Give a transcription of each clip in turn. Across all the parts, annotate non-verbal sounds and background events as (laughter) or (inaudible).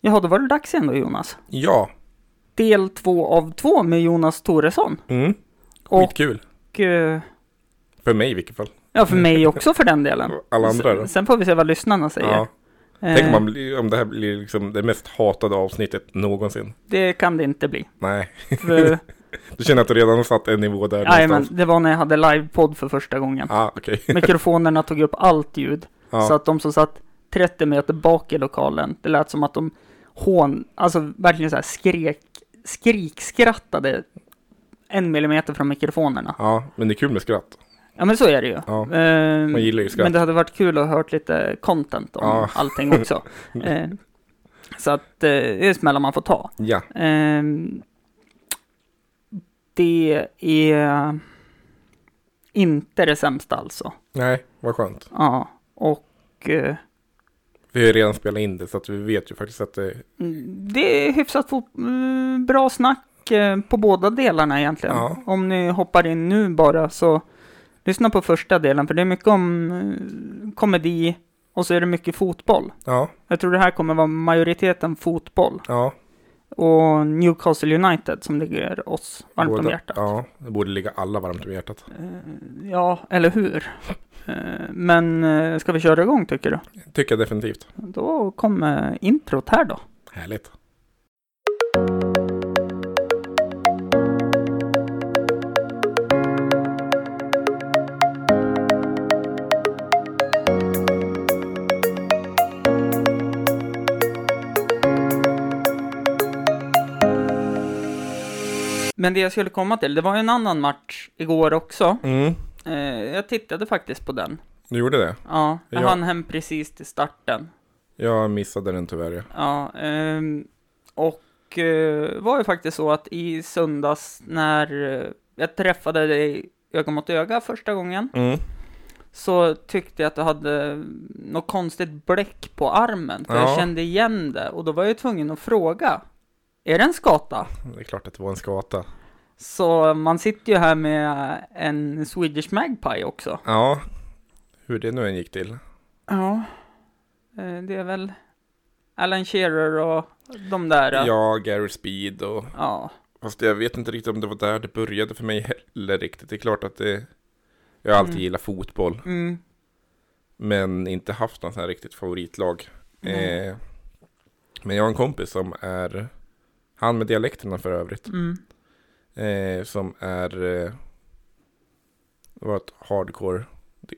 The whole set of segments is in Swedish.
Ja, då var det dags igen då Jonas. Ja. Del två av två med Jonas Toresson. Mm. Och, Skitkul. eh, För mig i vilket fall. ja, för mig också för den delen. (laughs) Alla andra då? Sen, sen får vi se vad lyssnarna säger. Ja. Eh, Tänk om, man blir, om det här blir liksom det mest hatade avsnittet någonsin. Det kan det inte bli. Nej. För, (laughs) Du känner att du redan har satt en nivå där nej, men det var när jag hade livepodd för första gången. Ah, okej. (laughs) Mikrofonerna tog upp allt ljud. Ja. Så att de som satt 30 meter bak i lokalen, det lät som att de hån, alltså verkligen så här skrek, skrikskrattade en millimeter från mikrofonerna. ja, men det är kul med skratt. Ja men så är det ju. Ja, Ehm, man gillar ju skratt. men det hade varit kul att ha hört lite content om Ja. allting också. (laughs) Eh, så att eh, det är smällar man får ta. Ja, Ehm, det är inte det sämsta alltså. nej, vad skönt. Ja, och eh, Vi har ju redan spelat in det så att vi vet ju faktiskt att det, det är hyfsat mm, bra snack eh, på båda delarna egentligen. Ja. Om ni hoppar in nu bara så lyssna på första delen för det är mycket om eh, komedi och så är det mycket fotboll. ja, Jag tror det här kommer vara majoriteten fotboll ja. Och Newcastle United som ligger oss varmt om båda- hjärtat. Ja, det borde ligga alla varmt om hjärtat. Eh, Ja, eller hur? Eh, Men eh, ska vi köra igång tycker du? Tycker jag definitivt. Då kommer introt här då. Härligt. Men det jag skulle komma till, det var ju en annan match igår också. Mm, Eh, jag tittade faktiskt på den. du gjorde det? Ja, jag Ja. hann hem precis till starten. Jag missade den tyvärr. ja. Ja, ehm, och eh, var ju faktiskt så att i söndags när eh, jag träffade dig öga mot öga första gången Mm, så tyckte jag att du hade något konstigt bläck på armen. För Ja. jag kände igen det och då var jag tvungen att fråga. Är det en skata? det är klart att det var en skata. Så man sitter ju här med en Swedish Magpie också. Ja, hur det nu än gick till. Ja. Eh, Det är väl Alan Shearer och de där. Ja, Gary Speed och... Ja. Fast jag vet inte riktigt om det var där det började för mig heller riktigt. Det är klart att det... Jag har alltid Mm. gillat fotboll. Mm. Men inte haft någon sån här riktigt favoritlag. Nej. Eh, men jag har en kompis som är... Han med dialekterna för övrigt. Mm. Eh, som är... Eh, var ett hardcore... Det,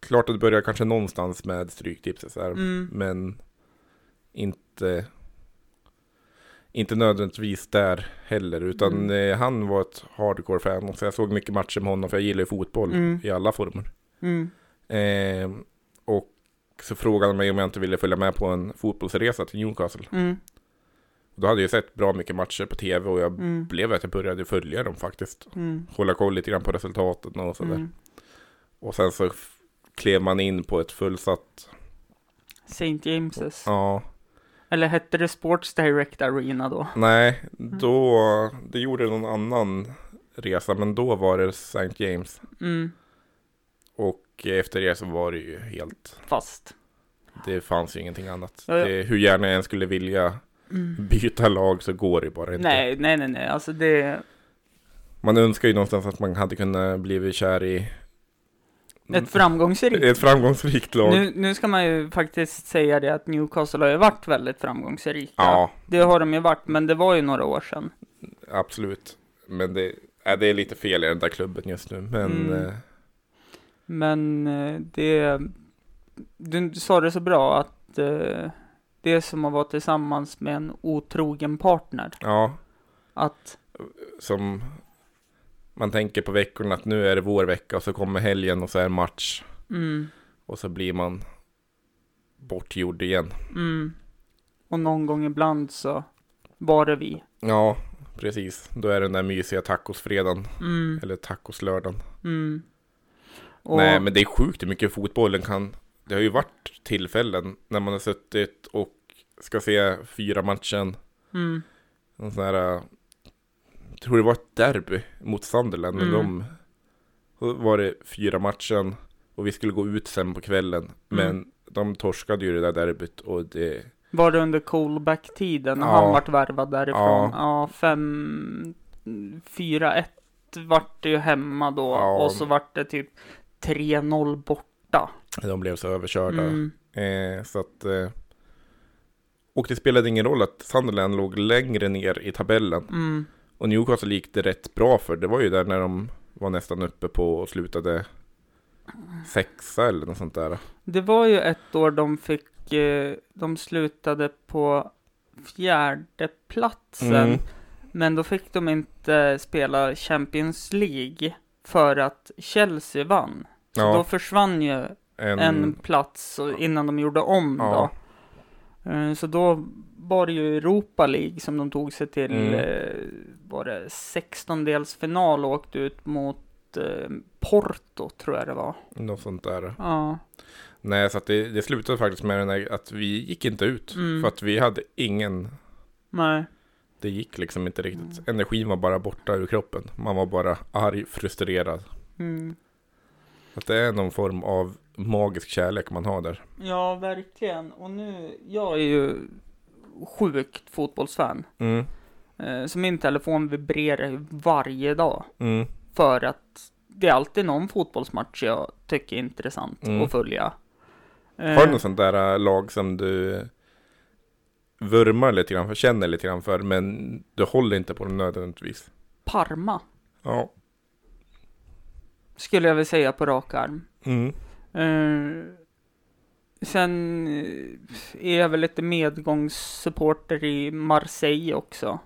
klart att det börjar kanske någonstans med stryktipset så här. Mm. Men inte... Inte nödvändigtvis där heller. Utan Mm. eh, han var ett hardcore-fan. Så jag såg mycket matcher med honom. För jag gillar ju fotboll Mm. i alla former. Mm. Eh, och så frågade han mig om jag inte ville följa med på en fotbollsresa till Newcastle. Då hade jag sett bra mycket matcher på tv och jag Mm. blev att jag började följa dem faktiskt. Mm. Hålla koll lite grann på resultaten och sådär. Mm. Och sen så klev man in på ett fullsatt, St. James's. ja, Eller hette det Sports Direct Arena då? nej, Mm. då, det gjorde någon annan resa, men då var det St. James. Mm. Och efter det så var det ju helt, Fast. det fanns ju ingenting annat. Ja, ja. Det, hur gärna jag än skulle vilja Mm. byta lag så går det bara inte. Nej, nej, nej, nej. Alltså det... Man önskar ju någonstans att man hade kunnat bli kär i Ett framgångsrikt. ett framgångsrikt lag. Nu, nu ska man ju faktiskt säga det att Newcastle har ju varit väldigt framgångsrika. Ja, Det har de ju varit, men det var ju några år sedan. absolut. Men det, äh, det är lite fel i den där klubben just nu. Men Mm. eh, Men eh, det... Du sa det så bra att eh, det är som att vara tillsammans med en otrogen partner. ja, Att... som man tänker på veckorna att nu är det vår vecka och så kommer helgen och så är det match. Mm, Och så blir man bortgjord igen. mm. Och någon gång ibland så var det vi. Ja, precis. Då är det den där mysiga tacosfredagen. Mm, Eller tacoslördagen. mm. Och, Nej, men det är sjukt hur mycket fotbollen kan. Det har ju varit tillfällen när man har suttit och ska se fyra matchen. Mm, En sån här, äh, jag tror det var ett derby mot Sunderland. Mm. de, då var det fyra matchen och vi skulle gå ut sen på kvällen. Men de torskade ju det där derbyt och det, Var det under coolback-tiden när Ja. han vart värvad därifrån? Ja. Ja, fem, fyra, ett vart det ju hemma då Ja. och så vart det typ 3-0 borta. De blev så överkörda. Mm. Eh, så att... Eh, och det spelade ingen roll att Sunderland låg längre ner i tabellen. Mm. Och Newcastle gick det rätt bra för. Det var ju där när de var nästan uppe på och slutade sexa eller något sånt där. Det var ju ett år de fick, eh, de slutade på fjärde platsen. Mm. Men då fick de inte spela Champions League för att Chelsea vann. Så Ja. då försvann ju En, en plats innan de gjorde om Ja. då. Eh, Så då var det ju Europa League som de tog sig till, Mm. eh, var det 16-delsfinal och åkte ut mot eh, Porto tror jag det var. något sånt där. Ja, Nej, så att det, det slutade faktiskt med den här, att vi gick inte ut. Mm. För att vi hade ingen, nej. det gick liksom inte riktigt. Mm. Energin var bara borta ur kroppen. Man var bara arg, frustrerad. Mm. Att det är någon form av magisk kärlek man har där. Ja, verkligen. Och nu, jag är ju sjukt fotbollsfan. Mm, Eh, Så min telefon vibrerar varje dag. mm, För att det är alltid någon fotbollsmatch jag tycker är intressant Mm. att följa. Eh, Har du något sånt där äh, lag som du vurmar lite grann för, känner lite grann för, men du håller inte på dem nödvändigtvis? Parma, Ja. Skulle jag vilja säga på rak arm. Mm. Eh, sen eh, är jag väl lite medgångssupporter i Marseille också.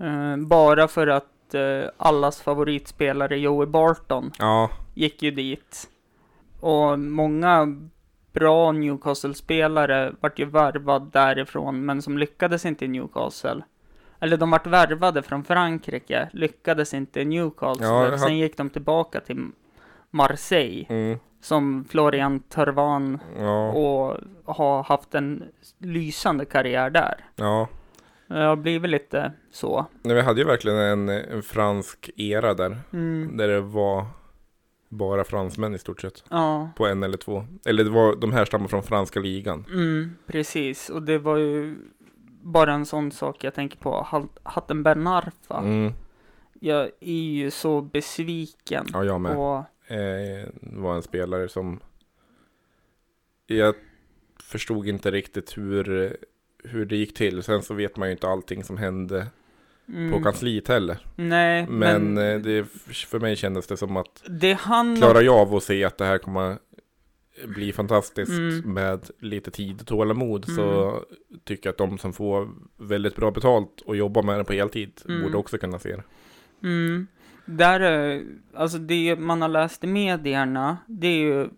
Eh, bara för att eh, allas favoritspelare Joey Barton Ja, gick ju dit. Och många bra Newcastle-spelare vart ju värvad därifrån, men som lyckades inte i Newcastle. Eller de vart värvade från Frankrike, lyckades inte i Newcastle. Ja, har- Sen gick de tillbaka till Marseille, mm, som Florian Thauvin ja, och har haft en lysande karriär där. ja. Det har blivit lite så. Nej, vi hade ju verkligen en, en fransk era där. Mm. Där det var bara fransmän i stort sett. Ja. På en eller två. Eller det var, de här stammar från franska ligan. Mm, precis, och det var ju bara en sån sak jag tänker på. Hatten Ben Arfa. Mm. Jag är ju så besviken Ja, jag med. på... Eh, var en spelare som... Jag förstod inte riktigt hur, hur det gick till. Sen så vet man ju inte allting som hände Mm, på kansliet heller. nej, Men, men, eh, det, för mig kändes det som att det han... klarar jag av att se att det här kommer bli fantastiskt Mm. med lite tid och tålamod så tycker jag att de som får väldigt bra betalt och jobbar med det på heltid Mm. borde också kunna se det. Mm, där är, alltså det man har läst i medierna, det är ju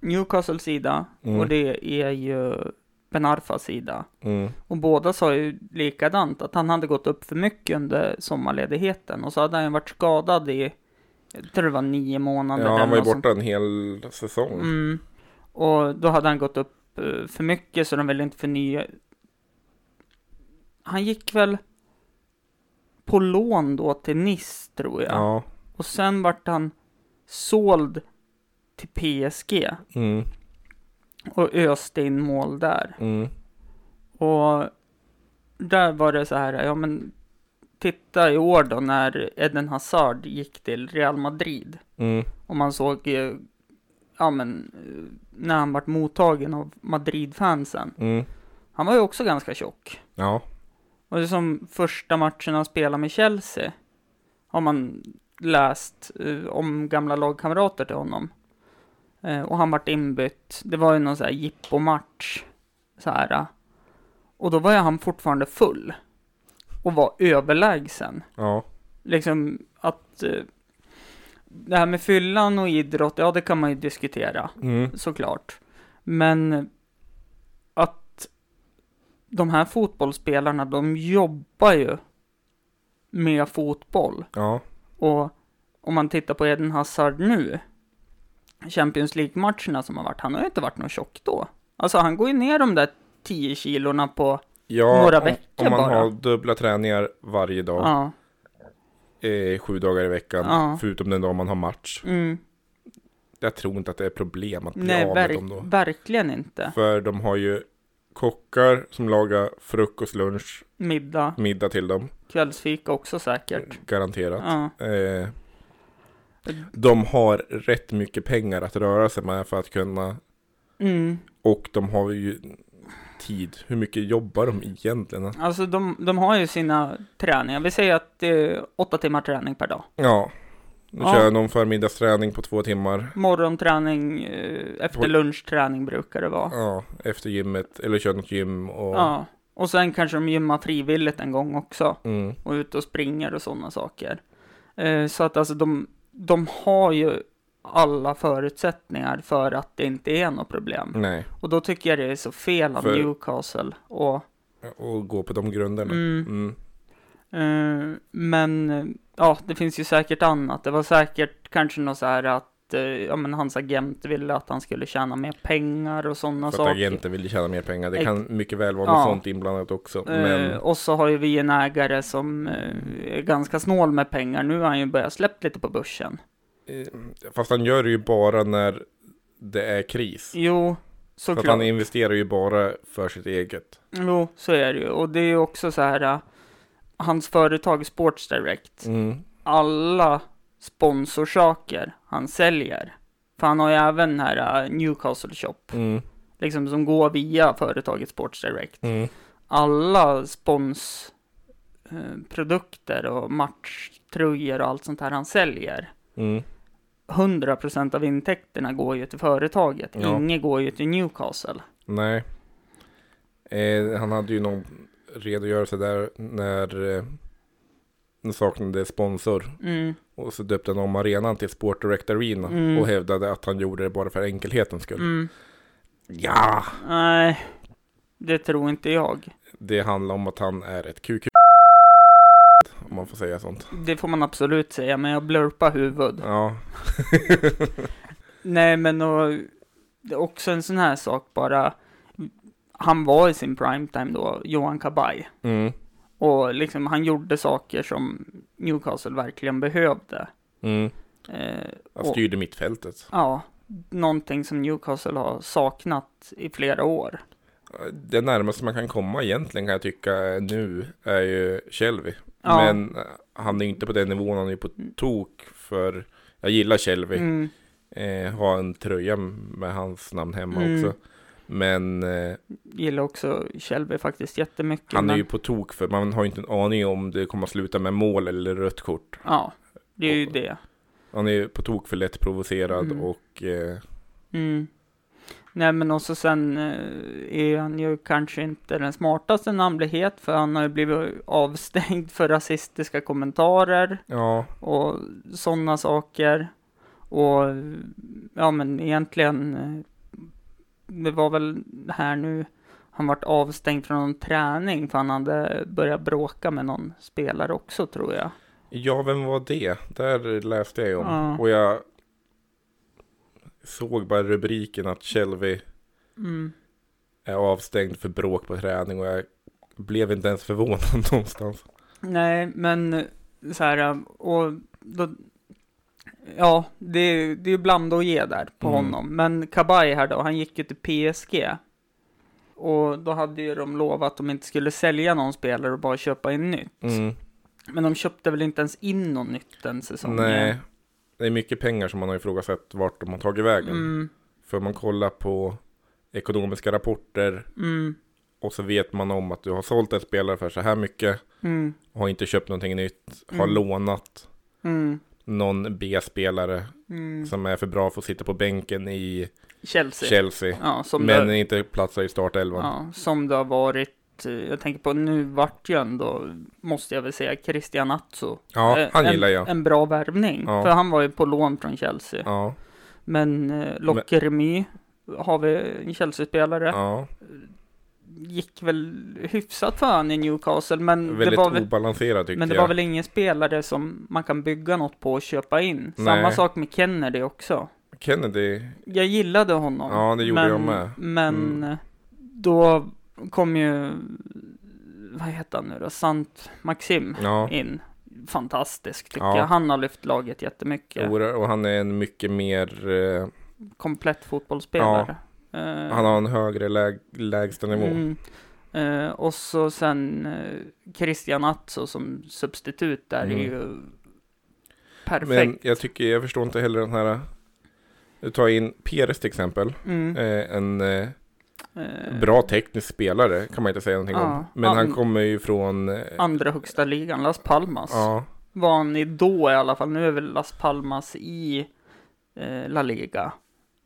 Newcastles sida Mm. och det är ju Ben Arfas sida. Mm. Och båda sa ju likadant, att han hade gått upp för mycket under sommarledigheten och så hade han varit skadad i, jag tror det var nio månader. Ja, han var ju borta en hel säsong. Mm. Och då hade han gått upp eh, för mycket så de ville inte förnya. Han gick väl på lån då till Nice tror jag. Ja. Och sen vart han såld till PSG Mm. och öste in mål där. Mm. Och där var det så här, ja men titta i år då när Eden Hazard gick till Real Madrid. Mm. Och man såg, eh, ja men, eh, när han vart mottagen av Madrid-fansen. Mm. Han var ju också ganska tjock. Ja. Och det är som första matchen han spelade med Chelsea. Har man läst eh, om gamla lagkamrater till honom. Eh, och han vart inbytt. Det var ju någon sån här jippomatch. Så här. Och då var ju han fortfarande full. Och var överlägsen. Ja. Liksom att eh, det här med fyllan och idrott, ja det kan man ju diskutera Mm. såklart. Men att de här fotbollsspelarna, de jobbar ju med fotboll. Ja. Och om man tittar på Eden Hazard nu, Champions League-matcherna som har varit, han har ju inte varit någon tjock då. Alltså han går ju ner de där 10 kilorna på, Ja, Några om, veckor om man bara. har dubbla träningar varje dag, ja, eh, sju dagar i veckan, Ja. förutom den dag man har match. mm, Jag tror inte att det är problem att bli nej av med dem då. verk, verkligen inte. För de har ju kockar som lagar frukost, lunch, middag, middag till dem. Kvällsfika också säkert. Garanterat. Ja. Eh, de har rätt mycket pengar att röra sig med för att kunna Mm. Och de har ju tid. Hur mycket jobbar de egentligen? Alltså de, de har ju sina träningar. Vi säger att det är åtta timmar träning per dag. Ja. Nu Ja. kör någon förmiddagsträning på två timmar. Morgonträning, eh, efter lunchträning brukar det vara. Ja, efter gymmet. Eller kör något gym och... Ja. Och sen kanske de gymmar frivilligt en gång också. Mm, Och ute och springer och sådana saker. Eh, så att alltså de, de har ju alla förutsättningar för att det inte är något problem. nej. Och då tycker jag det är så fel av För- Newcastle. Och, Och gå på de grunderna. mm, Mm. eh, men eh, ja, det finns ju säkert annat. Det var säkert kanske något så här att eh, ja, men hans agent ville att han skulle tjäna mer pengar och sådana För att saker. agenten vill tjäna mer pengar. Det kan mycket väl vara Ja. något sånt inblandat också. Eh, Men och så har ju vi en ägare som eh, är ganska snål med pengar. Nu har han ju börjat släppt lite på börsen. Eh, Fast han gör det ju bara när det är kris. Jo, För att såklart. han investerar ju bara för sitt eget. Jo, så är det ju. Och det är ju också så här, äh, hans företag Sports Direct, Mm. alla sponsorsaker han säljer, för han har ju även den här äh, Newcastle Shop, Mm. liksom som går via företaget Sports Direct. Mm. Alla sponsprodukter och matchtröjor och allt sånt här han säljer, Mm. 100% av intäkterna går ju till företaget, Ja. inget går ju till Newcastle. Nej. Eh, han hade ju någon redogörelse där när eh, han saknade sponsor. Mm, Och så döpte han om arenan till Sport Direct Arena. Mm. Och hävdade att han gjorde det bara för enkelhetens skull. mm. Ja! Nej, det tror inte jag. Det handlar om att han är ett QQ. Man får säga sånt. Det får man absolut säga, men jag blurpar huvud. Ja. (laughs) Nej, men och, det är också en sån här sak bara. Han var i sin primetime då, Johan Kabay. Mm. Och liksom han gjorde saker som Newcastle verkligen behövde. Mm. Eh, Han och, styrde mittfältet. ja, någonting som Newcastle har saknat i flera år. Det närmaste man kan komma egentligen kan jag tycka nu är ju Shelby. Ja. Men eh, han är inte på den nivån, han är på tok för jag gillar Shelby. Mm, Eh, har en tröja med hans namn hemma Mm. också. Men eh, gillar också Shelby faktiskt jättemycket. han är men, ju på tok för man har ju inte en aning om det kommer att sluta med mål eller rött kort. Ja, det är ju Och- det. Han är ju på tok för lätt provocerad Mm. och eh, Mm. Nej men också sen eh, är han ju kanske inte den smartaste när han blir het för han har ju blivit avstängd för rasistiska kommentarer ja, och sådana saker. Och ja men egentligen eh, det var väl här nu han vart avstängd från någon träning för han hade börjat bråka med någon spelare också tror jag. ja vem var det? Där läste jag ju om. Ja. Och jag såg bara rubriken att Shelby Mm. är avstängd för bråk på träning och jag blev inte ens förvånad (laughs) någonstans. Nej, men så här, och då, ja, det, det är ju blanda och ge där på Mm. honom. Men Kabay här då, han gick ju till PSG. Och då hade ju de lovat att de inte skulle sälja någon spelare och bara köpa in nytt. Mm. Men de köpte väl inte ens in något nytt den säsongen? Nej, det är mycket pengar som man har ifrågasatt vart de har tagit vägen. Mm, För man kollar på ekonomiska rapporter mm, och så vet man om att du har sålt en spelare för så här mycket mm, har inte köpt någonting nytt, har Mm. lånat mm, någon B-spelare mm. som är för bra för att sitta på bänken i Chelsea. Chelsea. Ja, men det, inte platsar i startelvan. ja, som det har varit. Eh, Jag tänker på nu vart ju ändå, måste jag väl säga, Christian Atso. Ja, Eh, han en, gillar jag. En bra värvning. Ja. För han var ju på lån från Chelsea. Ja, Men eh, Lockeremy har vi en Chelsea-spelare. ja. Gick väl hyfsat för han i Newcastle. Men, det Väldigt var, väl, obalanserad tyckte men det jag. var väl ingen spelare som man kan bygga något på och köpa in. Nej. Samma sak med Kennedy också. Kennedy, Jag gillade honom. Ja, det gjorde men, jag med. Men Mm. eh, då kom ju, vad heter han nu då, Sant Maxim ja. in. Fantastisk tycker Ja. jag. Han har lyft laget jättemycket. Och han är en mycket mer, eh, komplett fotbollsspelare. Eh, Han har en högre läg, lägsta nivå. mm. Eh, och så sen eh, Christian Atso som substitut där Mm. är ju perfekt. Men jag tycker, jag förstår inte heller den här, du tar in Peres till exempel, mm. eh, en eh, Eh, bra teknisk spelare kan man inte säga någonting Ja. om. Men han kommer ju från, eh, Andra högsta ligan, Las Palmas. ja, Var han i då i alla fall. Nu är väl Las Palmas i eh, La Liga.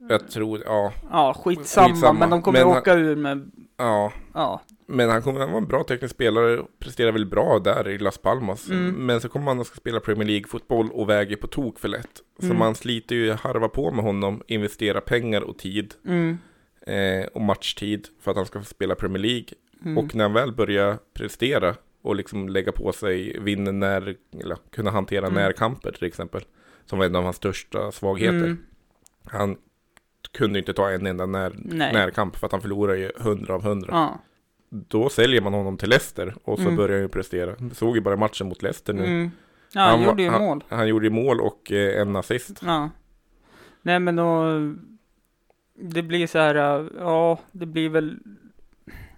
jag tror, ja, Ja, skitsamma, Skitsamma. men de kommer Men han- åka ur med, ja. ja. Men han kommer han var en bra teknisk spelare och presterar väl bra där i Las Palmas. Mm. Men så kommer han att ska spela Premier League-fotboll och väger på tok för lätt. Så Mm. man sliter ju harva på med honom, investera pengar och tid Mm. Eh, och matchtid för att han ska få spela Premier League. Mm. Och när han väl börjar prestera och liksom lägga på sig, vinna när, eller kunna hantera Mm. närkamper till exempel. Som var en av hans största svagheter. Mm. Han kunde inte ta en enda när, Nej. närkamp för att han förlorar ju 100 av 100. Ja. Då säljer man honom till Leicester och så Mm. börjar han ju prestera. Du såg ju bara matchen mot Leicester nu. Mm. Ja, han, var- gjorde ju han, mål. Han gjorde ju mål och eh, en assist. Ja. Nej men då, det blir så här, äh, ja, det blir väl,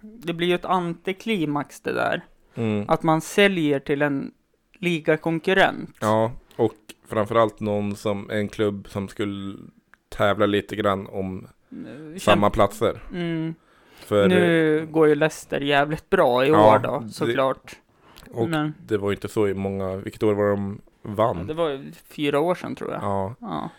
det blir ju ett antiklimax det där. Mm. Att man säljer till en ligakonkurrent. Ja, och framförallt någon som, en klubb som skulle tävla lite grann om Eh, samma platser. Mm. För, Nu går ju Leicester jävligt bra i Ja, år då, det- såklart. och Men, det var ju inte så i många, vilket år var de ja, vann? det var ju fyra år sedan tror jag. Ja, Ja.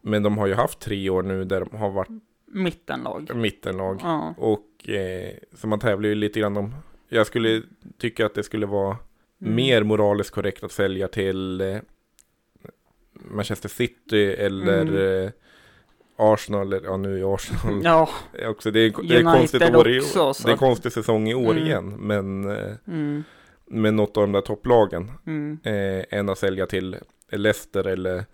men de har ju haft tre år nu där de har varit Mittenlag. mittenlag. Ja. Och eh, så man tävlar ju lite grann om, jag skulle tycka att det skulle vara Mm. mer moraliskt korrekt att sälja till eh, Manchester City eller Mm. eh, Arsenal, eller ja nu är Arsenal Ja, också, det är, det är konstigt år i också, år. så Det är konstig säsong i år Mm. igen, men eh, mm, med något av de där topplagen mm, eh, än att sälja till Leicester eller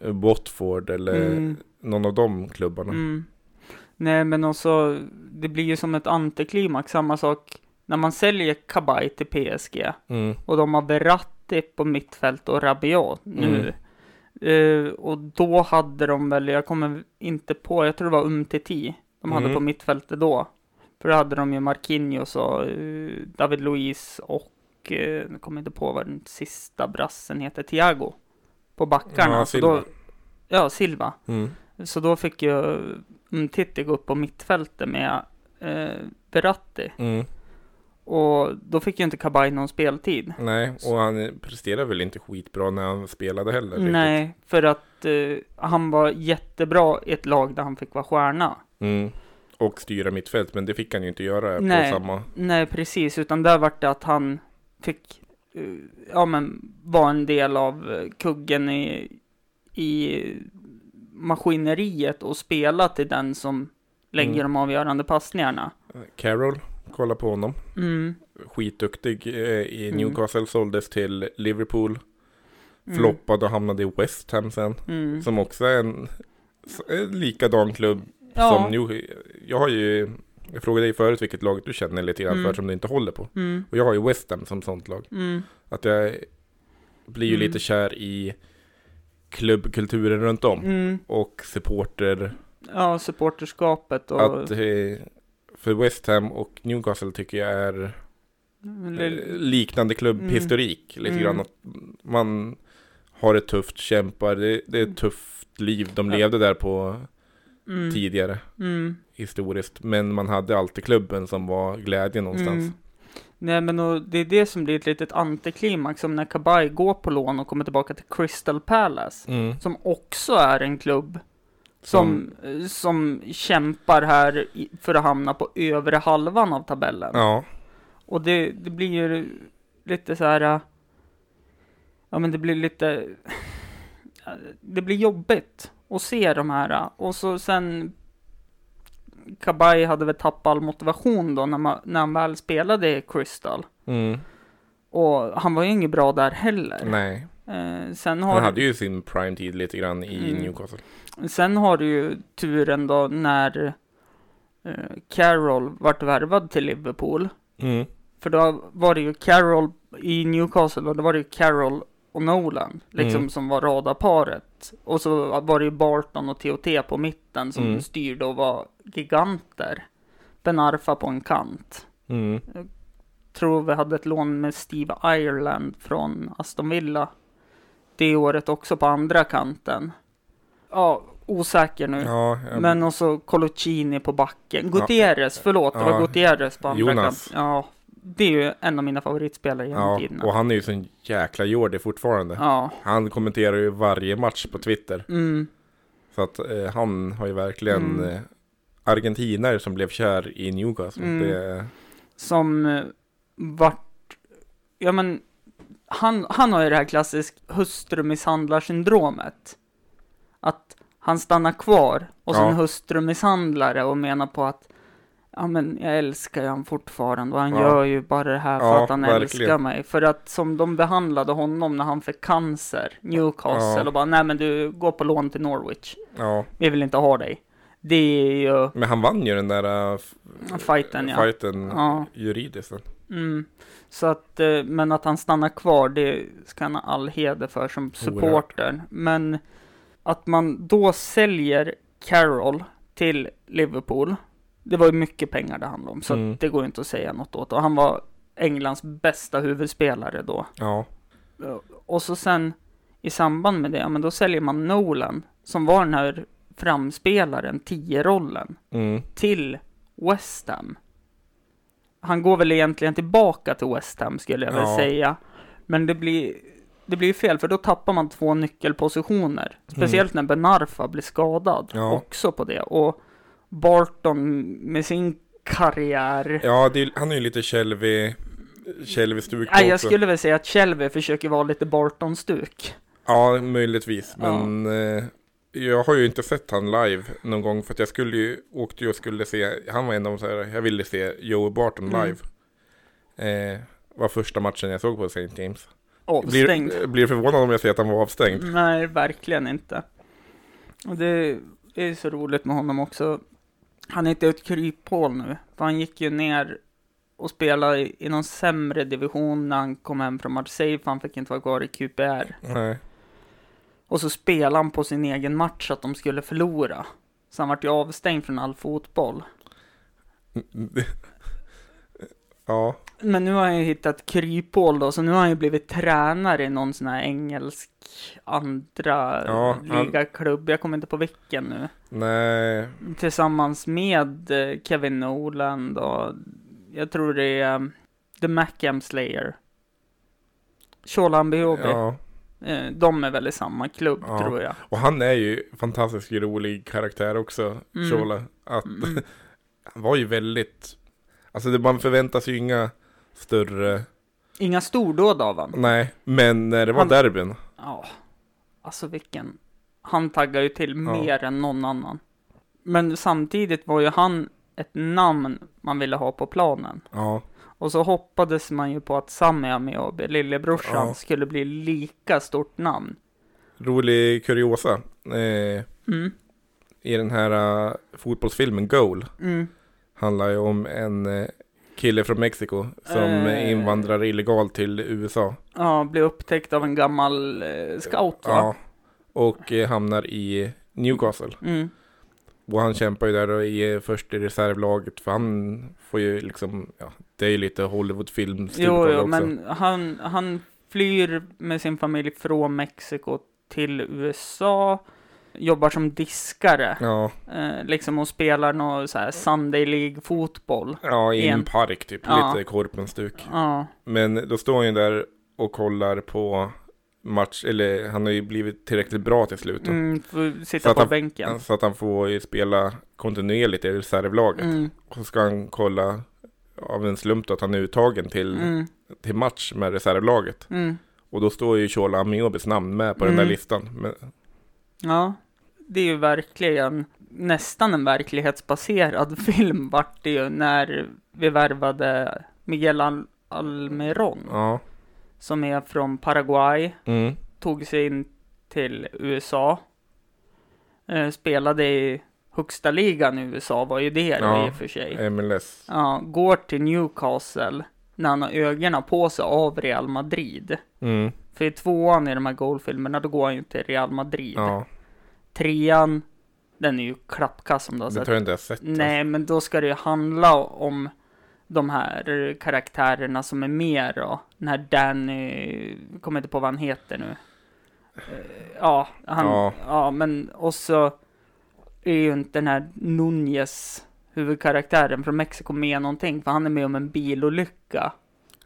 Watford eller mm, någon av de klubbarna. Nej men också, det blir ju som ett antiklimax, samma sak när man säljer Kabay till PSG Mm. och de har Verratti på mittfält och Rabiot nu. Mm. Eh, och då hade de väl, jag kommer inte på, jag tror det var Umtiti de hade Mm. på mittfältet då. För då hade de ju Marquinhos och eh, David Luiz och, eh, jag kommer inte på vad den sista brassen heter, Thiago. På backarna. Ja, Silva. Då, ja, Silva. Mm. Så då fick ju Umtiti gå upp på mittfältet med eh, Verratti. Mm. Och då fick ju inte Kabay någon speltid. Nej, och han presterar väl inte skitbra när han spelade heller. riktigt. Nej, för att eh, han var jättebra i ett lag där han fick vara stjärna. Mm. Och styra mittfält, men det fick han ju inte göra Nej. på samma... Nej, precis, utan där var det att han fick, eh, ja men, vara en del av eh, kuggen i, i maskineriet och spela till den som lägger Mm. de avgörande passningarna. Carroll, kolla på honom. Mm. Skitduktig eh, i Mm. Newcastle, såldes till Liverpool. Mm. Floppade och hamnade i West Ham sen. Mm. Som också är en, en likadan klubb Ja. som New... Jag har ju... Jag frågade dig förut vilket lag du känner lite grann Mm. för som du inte håller på. Mm. Och jag har ju West Ham som sånt lag. Mm. Att jag blir ju Mm. lite kär i klubbkulturen runt om. Mm. Och supporter. Ja, supporterskapet och... Att eh, för West Ham och Newcastle tycker jag är eller, eh, liknande klubbhistorik. Lite Mm. grann att man har ett tufft, kämpar. Det, det är ett tufft liv de Ja. levde där på mm. tidigare Mm. historiskt. Men man hade alltid klubben som var glädjen någonstans. Nej men och det är det som blir ett litet antiklimax som när Kabay går på lån och kommer tillbaka till Crystal Palace. Mm. Som också är en klubb som, eh, som kämpar här för att hamna på övre halvan av tabellen. Ja, Och det, det blir ju lite så här. äh, Ja men det blir lite. (laughs) Det blir jobbigt att se de här. Och så sen. Kabay hade väl tappat all motivation då när, man, när han väl spelade i Crystal. mm. Och han var ju inget bra där heller. nej. Eh, sen, har, Han hade ju sin prime-tid lite grann i Mm. Newcastle. sen har du ju turen då när eh, Carroll vart värvad till Liverpool. Mm. För då var det ju Carroll i Newcastle och då var det ju Carroll och Nolan, liksom Mm. som var radarparet. Och så var det ju Barton och TOT på mitten som Mm. styrde och var giganter. Ben Arfa på en kant. Mm. Tror vi hade ett lån med Steve Ireland från Aston Villa. Det året också på andra kanten. Ja, osäker nu. Ja, jag, Men också Coloccini på backen. Gutierrez, förlåt, det var Ja. Gutierrez på andra Jonas. kanten. Ja, det är ju en av mina favoritspelare genom ja, tiderna. och han är ju sån jäkla jordi fortfarande. Ja, Han kommenterar ju varje match på Twitter. mm, Så att eh, han har ju verkligen Mm. Argentinare som blev kär i Newcastle. Mm. Det, som eh, vart, ja men, han, han har ju det här klassisk hustrumisshandlarsyndromet. Att han stannar kvar och Ja. hustrumisshandlare och menar på att Ja men jag älskar ju han fortfarande och han Ja. gör ju bara det här för Ja, att han verkligen. älskar mig. För att som de behandlade honom när han fick cancer, Newcastle, Ja. och bara nej men du går på lån till Norwich. Vi vill inte ha dig. Det är ju men han vann ju den där uh, fighten ja. fighten Ja. juridiskt. Mm. Så att, eh, men att han stannar kvar, det ska han ha all heder för som supporter. Men att man då säljer Carroll till Liverpool, det var ju mycket pengar det handlade om, så Mm. det går inte att säga något åt. Och han var Englands bästa huvudspelare då. Ja, Och så sen i samband med det, men då säljer man Nolan, som var den här framspelaren, 10-rollen, mm, till West Ham. Han går väl egentligen tillbaka till West Ham skulle jag väl Ja. säga. Men det blir, det blir fel för då tappar man två nyckelpositioner. Speciellt när Benarfa blir skadad Ja. också på det. Och Barton med sin karriär. ja är- han är ju lite Shelby, Shelby-stuk Nej, jag skulle väl säga att Shelby försöker vara lite Barton-stuk. Ja, möjligtvis. Ja. Men eh, jag har ju inte sett han live någon gång för att jag skulle ju, åkte ju och skulle se, han var en av de här, jag ville se Joe Barton Mm. live. Eh, var första matchen jag såg på St. James. Avstängd. Blir, blir förvånad om jag säger att han var avstängd. Nej, verkligen inte. Och det är så roligt med honom också. Han är inte ett kryphål nu, för han gick ju ner och spelade i någon sämre division när han kom hem från Marseille, för han fick inte vara kvar i QPR. Nej. Och så spelade han på sin egen match att de skulle förlora. Så han vart ju avstängd från all fotboll. (laughs) ja, Men nu har han ju hittat kryphål då, så nu har han ju blivit tränare i någon sån här engelsk andra Ja, han- ligaklubb. Jag kommer inte på vilken nu. nej. Tillsammans med eh, Kevin Nolan och jag tror det är um, The Macam Slayer. Shola Mbiobi. Ja. Eh, de är väl i samma klubb Ja. tror jag. Och han är ju fantastiskt rolig karaktär också, Mm. Shola. Att Mm. (laughs) han var ju väldigt, alltså det, man sig ju inga större, Inga stordåd av han. nej, men när det var Han- derbyn. Ja, alltså vilken. Han taggar ju till Ja. mer än någon annan. Men samtidigt var ju han ett namn man ville ha på planen. Ja, Och så hoppades man ju på att Sami Amiobi, lillebrorsan, Ja. skulle bli lika stort namn. rolig kuriosa. Eh, Mm. I den här uh, fotbollsfilmen Goal Mm. handlar ju om en eh, kille från Mexiko som Eh. invandrar illegalt till USA. Ja, blir upptäckt av en gammal eh, scout va? Ja, och hamnar i Newcastle. Mm. Och han kämpar ju där och är först i reservlaget för han får ju liksom, ja, det är ju lite Hollywoodfilm Jo, jo, också. men han, han flyr med sin familj från Mexiko till USA. Jobbar som diskare. Ja, Eh, liksom och spelar någon så här Sunday League-fotboll. ja, i en En- park typ, Ja. lite korpenstuk. Ja. Men då står han ju där och kollar på match, eller han har ju blivit tillräckligt bra till slut. Mm, sitta att på han- bänken. Så att han får ju spela kontinuerligt i reservlaget. Mm, Och så ska han kolla av en slump då att han är uttagen till, mm, till match med reservlaget. mm. Och då står ju Shola Amiobis namn med på den där Mm. listan. Men, Ja, det är ju verkligen nästan en verklighetsbaserad (laughs) film vart det ju när vi värvade Miguel Al- Almiron ja. Som är från Paraguay, Mm. tog sig in till USA, eh, spelade i högsta ligan i USA var ju det då Ja, i och för sig. MLS. Ja, går till Newcastle när han har ögonen på sig av Real Madrid. Mm. För i tvåan i de här goalfilmerna, då går han ju till Real Madrid. Ja, Trean, den är ju klappkass om du har det sett. tror jag inte jag sett. Nej, men då ska det ju handla om de här karaktärerna som är med då. Den här Danny, kommer inte på vad han heter nu. Eh, Ja, han, ja. Ja. men och så är ju inte den här Nunez, huvudkaraktären från Mexiko, med någonting. För han är med om en bilolycka.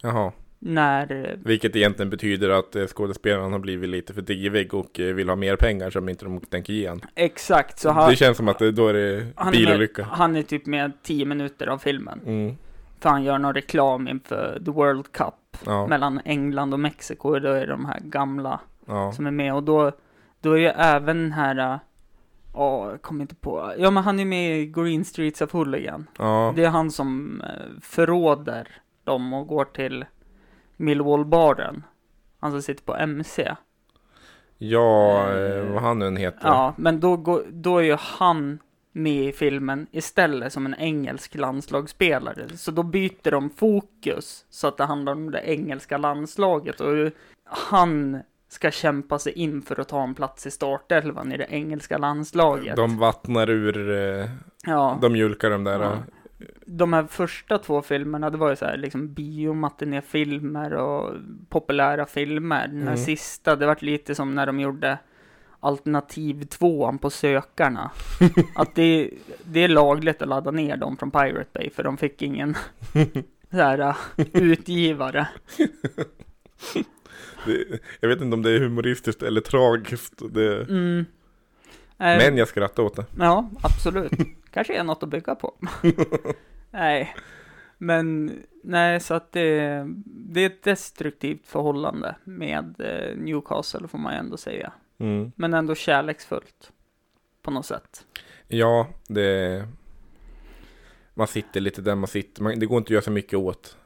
Jaha. När, Vilket egentligen betyder att eh, skådespelaren har blivit lite för divig och eh, vill ha mer pengar som inte de tänker ge han. exakt, så han, Det känns som att då är det han, är med, bilolycka. han är typ med 10 minuter av filmen. Mm. För han gör någon reklam inför The World Cup. Ja, mellan England och Mexiko. och Då är det de här gamla ja, som är med. Och då, då är ju även den här, äh, åh, jag kommer inte på. Ja, men han är med i Green Streets of Hooligan. ja, Det är han som äh, förråder dem och går till Millwall-baren. Han som sitter på MC. ja, eh, vad han nu än heter. Ja, men då, går, då är ju han med i filmen istället som en engelsk landslagsspelare. Så då byter de fokus så att det handlar om det engelska landslaget och han ska kämpa sig in för att ta en plats i startelvan i det engelska landslaget. De vattnar ur, eh, ja, de mjölkar de där. Ja. de här första två filmerna, det var ju så här liksom biomatinéfilmer och populära filmer. Den här Mm. sista, det var lite som när de gjorde alternativ tvåan på sökarna. (laughs) att det, det är lagligt att ladda ner dem från Pirate Bay för de fick ingen (laughs) så här, uh, utgivare. (laughs) Det, jag vet inte om det är humoristiskt eller tragiskt. Det, Mm. Men jag skrattar åt det. Ja, absolut. Kanske är något att bygga på. nej, men nej, så att det, det är ett destruktivt förhållande med eh, Newcastle får man ändå säga. Mm. Men ändå kärleksfullt på något sätt. Ja, det... Man sitter lite där man sitter. Man, det går inte att göra så mycket åt.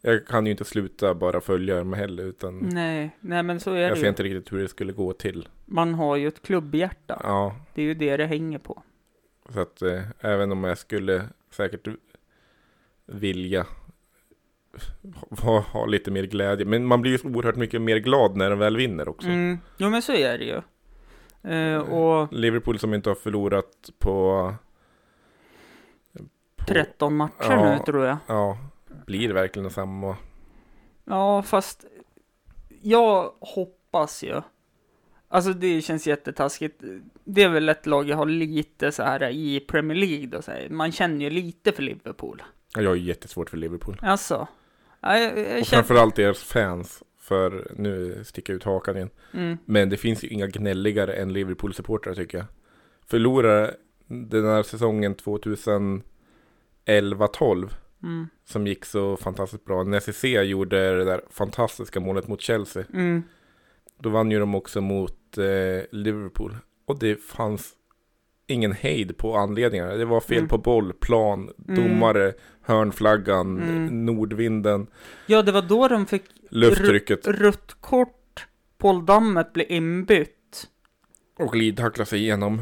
Jag kan ju inte sluta bara följa dem heller, utan Nej, nej men så är jag det ser ju. inte riktigt hur det skulle gå till. Man har ju ett klubbhjärta. Ja, Det är ju det det hänger på. så att eh, även om jag skulle säkert vilja ha, ha lite mer glädje. Men man blir ju oerhört mycket mer glad när de väl vinner också. Mm. Jo men så är det ju. Eh, och Liverpool som inte har förlorat på... på 13 matcher Ja. nu tror jag. Ja, blir verkligen samma. Ja, fast jag hoppas ju. Alltså det känns jättetaskigt. Det är väl ett lag jag har lite så här i Premier League då. Så här. Man känner ju lite för Liverpool. Ja, Jag har ju jättesvårt för Liverpool. Alltså. Ja, jag, jag Och känner... framförallt deras fans. För nu sticker jag ut hakan igen. Mm, Men det finns ju inga gnälligare än Liverpool-supportrar tycker jag. Förlorade den här säsongen 2011-12 mm, som gick så fantastiskt bra. När CC gjorde det där fantastiska målet mot Chelsea. mm. Då vann ju de också mot eh, Liverpool. Och det fanns ingen hejd på anledningarna. Det var fel Mm. på boll, plan, domare, hörnflaggan, Mm. nordvinden, Ja, det var då de fick lufttrycket rött kort. Paul Dammet blev inbytt. och glidtackla sig igenom.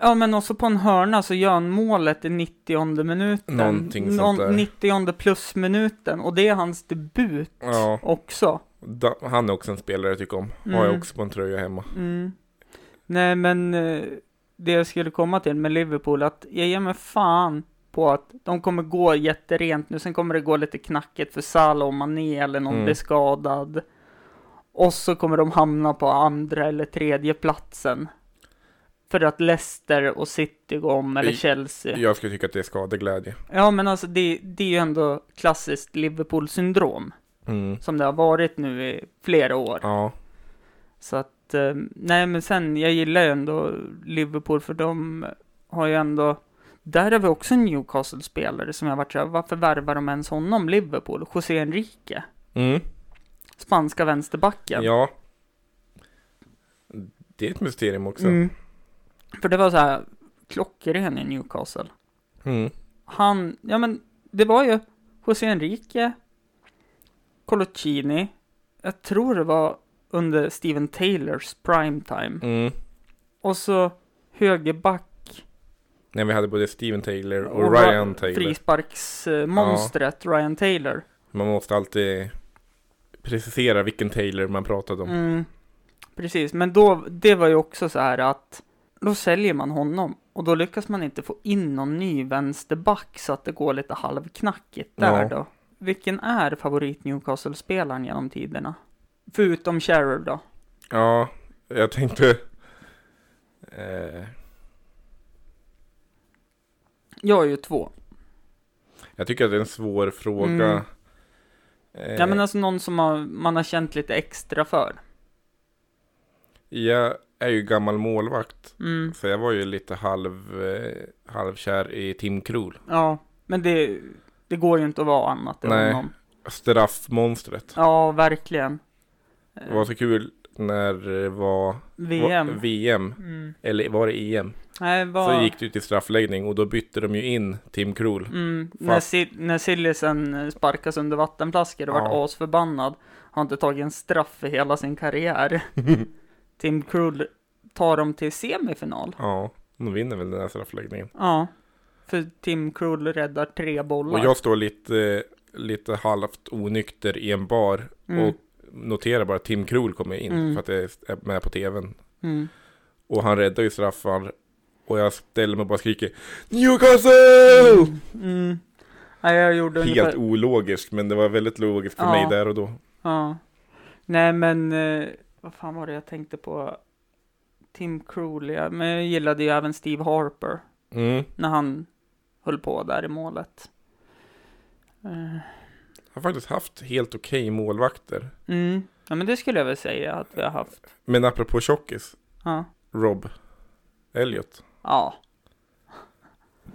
Ja, men också på en hörna så gör han målet i 90 minuten. Någonting sånt där. 90 plus minuten. Och det är hans debut Ja, också. da, han är också en spelare jag tycker om. Har jag Mm. också på en tröja hemma. Mm. Nej, men eh, det jag skulle komma till med Liverpool, att jag ger mig fan på att de kommer gå jätterent nu. Sen kommer det gå lite knackigt för Salah och Mané eller någon Mm. blir skadad. Och så kommer de hamna på andra eller tredje platsen. För att Leicester och City går om, eller Chelsea. Jag skulle tycka att det är skadeglädje. Ja, men alltså det, det är ju ändå klassiskt Liverpool-syndrom. Mm. Som det har varit nu i flera år. Ja, Så att, nej men sen, jag gillar ju ändå Liverpool för de har ju ändå, där har vi också en Newcastle-spelare som jag varit så här, varför värvar de ens honom, Liverpool? José Enrique, mm. spanska vänsterbacken. ja. Det är ett mysterium också. Mm. För det var så här, klockren i Newcastle. Mm. Han, ja men, det var ju José Enrique, Coloccini, jag tror det var under Steven Taylors primetime. Mm. Och så högerback När vi hade både Steven Taylor och, Ra- Ryan Taylor. Frisparksmonstret Ryan Taylor. Man måste alltid precisera vilken Taylor man pratade om. Mm, precis, men då, det var ju också så här att då säljer man honom och då lyckas man inte få in någon ny vänsterback så att det går lite halvknackigt där Ja. då. Vilken är favorit Newcastle-spelaren genom tiderna? Förutom Shearer då? Ja, jag tänkte... Eh, Jag är ju två. jag tycker att det är en svår fråga. Mm. Eh, Ja men alltså någon som har, man har känt lite extra för. Jag är ju gammal målvakt. Mm, Så jag var ju lite halv, eh, halvkär i Tim Krul. ja, men det, det går ju inte att vara annat än Nej. honom. Straffmonstret. Ja, verkligen. Det var så kul när det var VM. var, VM. Mm. Eller var det EM? Nej, vad... Så gick det ut i straffläggning och då bytte de ju in Tim Krul. Mm, när, Fast- si när Sillisen sparkas under vattenflaskor och Ja. vart asförbannad. Har inte tagit en straff för hela sin karriär. (laughs) Tim Krul tar dem till semifinal. Ja, de vinner väl den här straffläggningen. Ja. För Tim Krul räddar tre bollar. Och jag står lite, lite halvt onykter i en bar Mm. och noterar bara att Tim Krul kommer in Mm. för att det är med på tvn. Mm. Och han räddar ju straffar. Och jag ställer mig och bara skriker Newcastle! Mm. Nej, jag gjorde Helt ungefär... ologiskt, men det var väldigt logiskt för Ja. mig där och då. Ja. Nej, men... Eh, vad fan var det jag tänkte på? Tim Krul, ja. Men jag gillade ju även Steve Harper. Mm. När han höll på där i målet. Eh, har faktiskt haft helt okej målvakter. Mm. Ja, men det skulle jag väl säga att vi har haft. Men apropå tjockis, Ja. Rob Elliot. Ja.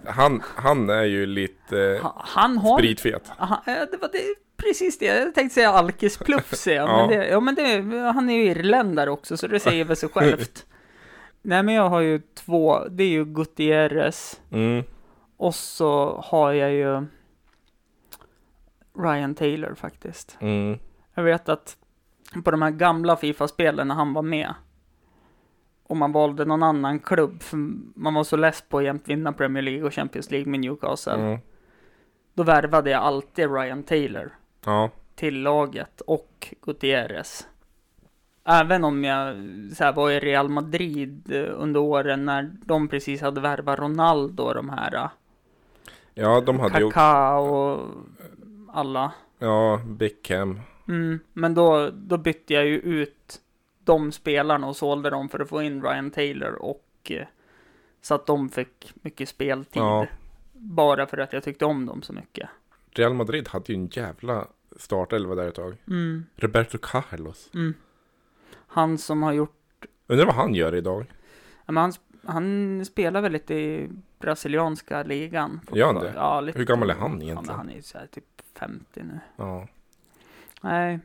Han, han är ju lite Ha- Han har... spritfet. Han, det var det, precis det. Jag tänkte säga Alkis Pluff, säger jag. (laughs) Ja. Men, det, ja, men det, han är ju irländare också, så det säger väl sig självt. (laughs) Nej, men jag har ju två. Det är ju Gutierrez. Mm. Och så har jag ju Ryan Taylor faktiskt. Mm. Jag vet att på de här gamla Fifa-spelen när han var med och man valde någon annan klubb, för man var så less på att jämt vinna Premier League och Champions League med Newcastle. Mm. Då värvade jag alltid Ryan Taylor Ja. till laget och Gutierrez. Även om jag så här, var i Real Madrid eh, under åren när de precis hade värvat Ronaldo och de här eh, ja, de hade ju Kaká och alla. Ja, Beckham. Mm, men då, då bytte jag ju ut de spelarna och sålde dem för att få in Ryan Taylor och eh, så att de fick mycket speltid. Ja. Bara för att jag tyckte om dem så mycket. Real Madrid hade ju en jävla startelva där ett tag. Mm, Roberto Carlos. mm. Han som har gjort, Undrar vad han gör idag? ja, men han, han spelar väl lite i brasilianska ligan. Gör han det? Ja, lite. Hur gammal är han Ja, egentligen? han är så här typ 50 nu. Ja. Nej,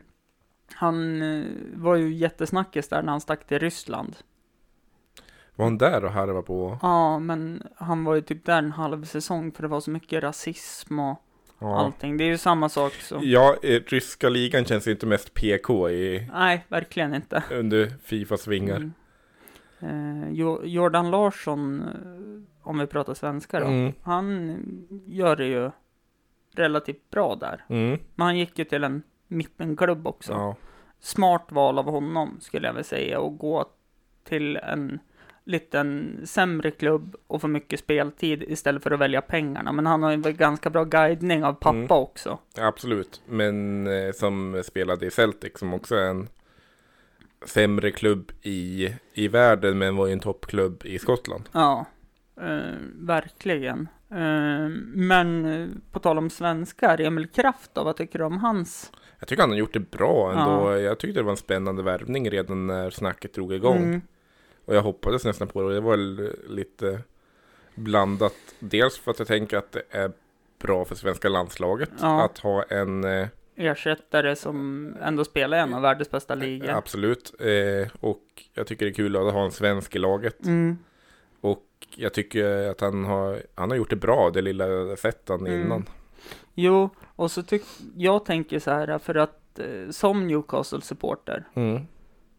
han eh, var ju jättesnackis där när han stack till Ryssland. Var han där och harvade på? Ja, men han var ju typ där en halv säsong för det var så mycket rasism och Ja. allting. Det är ju samma sak så. Ja, ryska ligan känns inte mest PK i, Nej, verkligen inte. under Fifas vingar. Mm. Eh, Jo- Jordan Larsson, eh, om vi pratar svenska då, Mm. han gör det ju relativt bra där. Mm. Men han gick ju till en mittenklubb också. Ja. Smart val av honom skulle jag väl säga och gå till en liten sämre klubb och få mycket speltid istället för att välja pengarna. Men han har ju ganska bra guidning av pappa Mm. också. Absolut, men eh, som spelade i Celtic som också är en sämre klubb i, i världen men var ju en toppklubb i Skottland. Ja, eh, verkligen. Eh, men eh, på tal om svenskar, Emil Kraft då, vad tycker du om hans? Jag tycker han har gjort det bra ändå. Jag tyckte det var en spännande värvning redan när snacket drog igång. Mm, Och jag hoppades nästan på det det var lite blandat. Dels för att jag tänker att det är bra för svenska landslaget Ja. att ha en eh, ersättare som ändå spelar i en av världens bästa ligor. Absolut. Och jag tycker det är kul att ha en svensk i laget. Mm, jag tycker att han har, han har gjort det bra, det lilla han Mm. innan. jo, och så tycker jag tänker så här, för att eh, som Newcastle-supporter, Mm.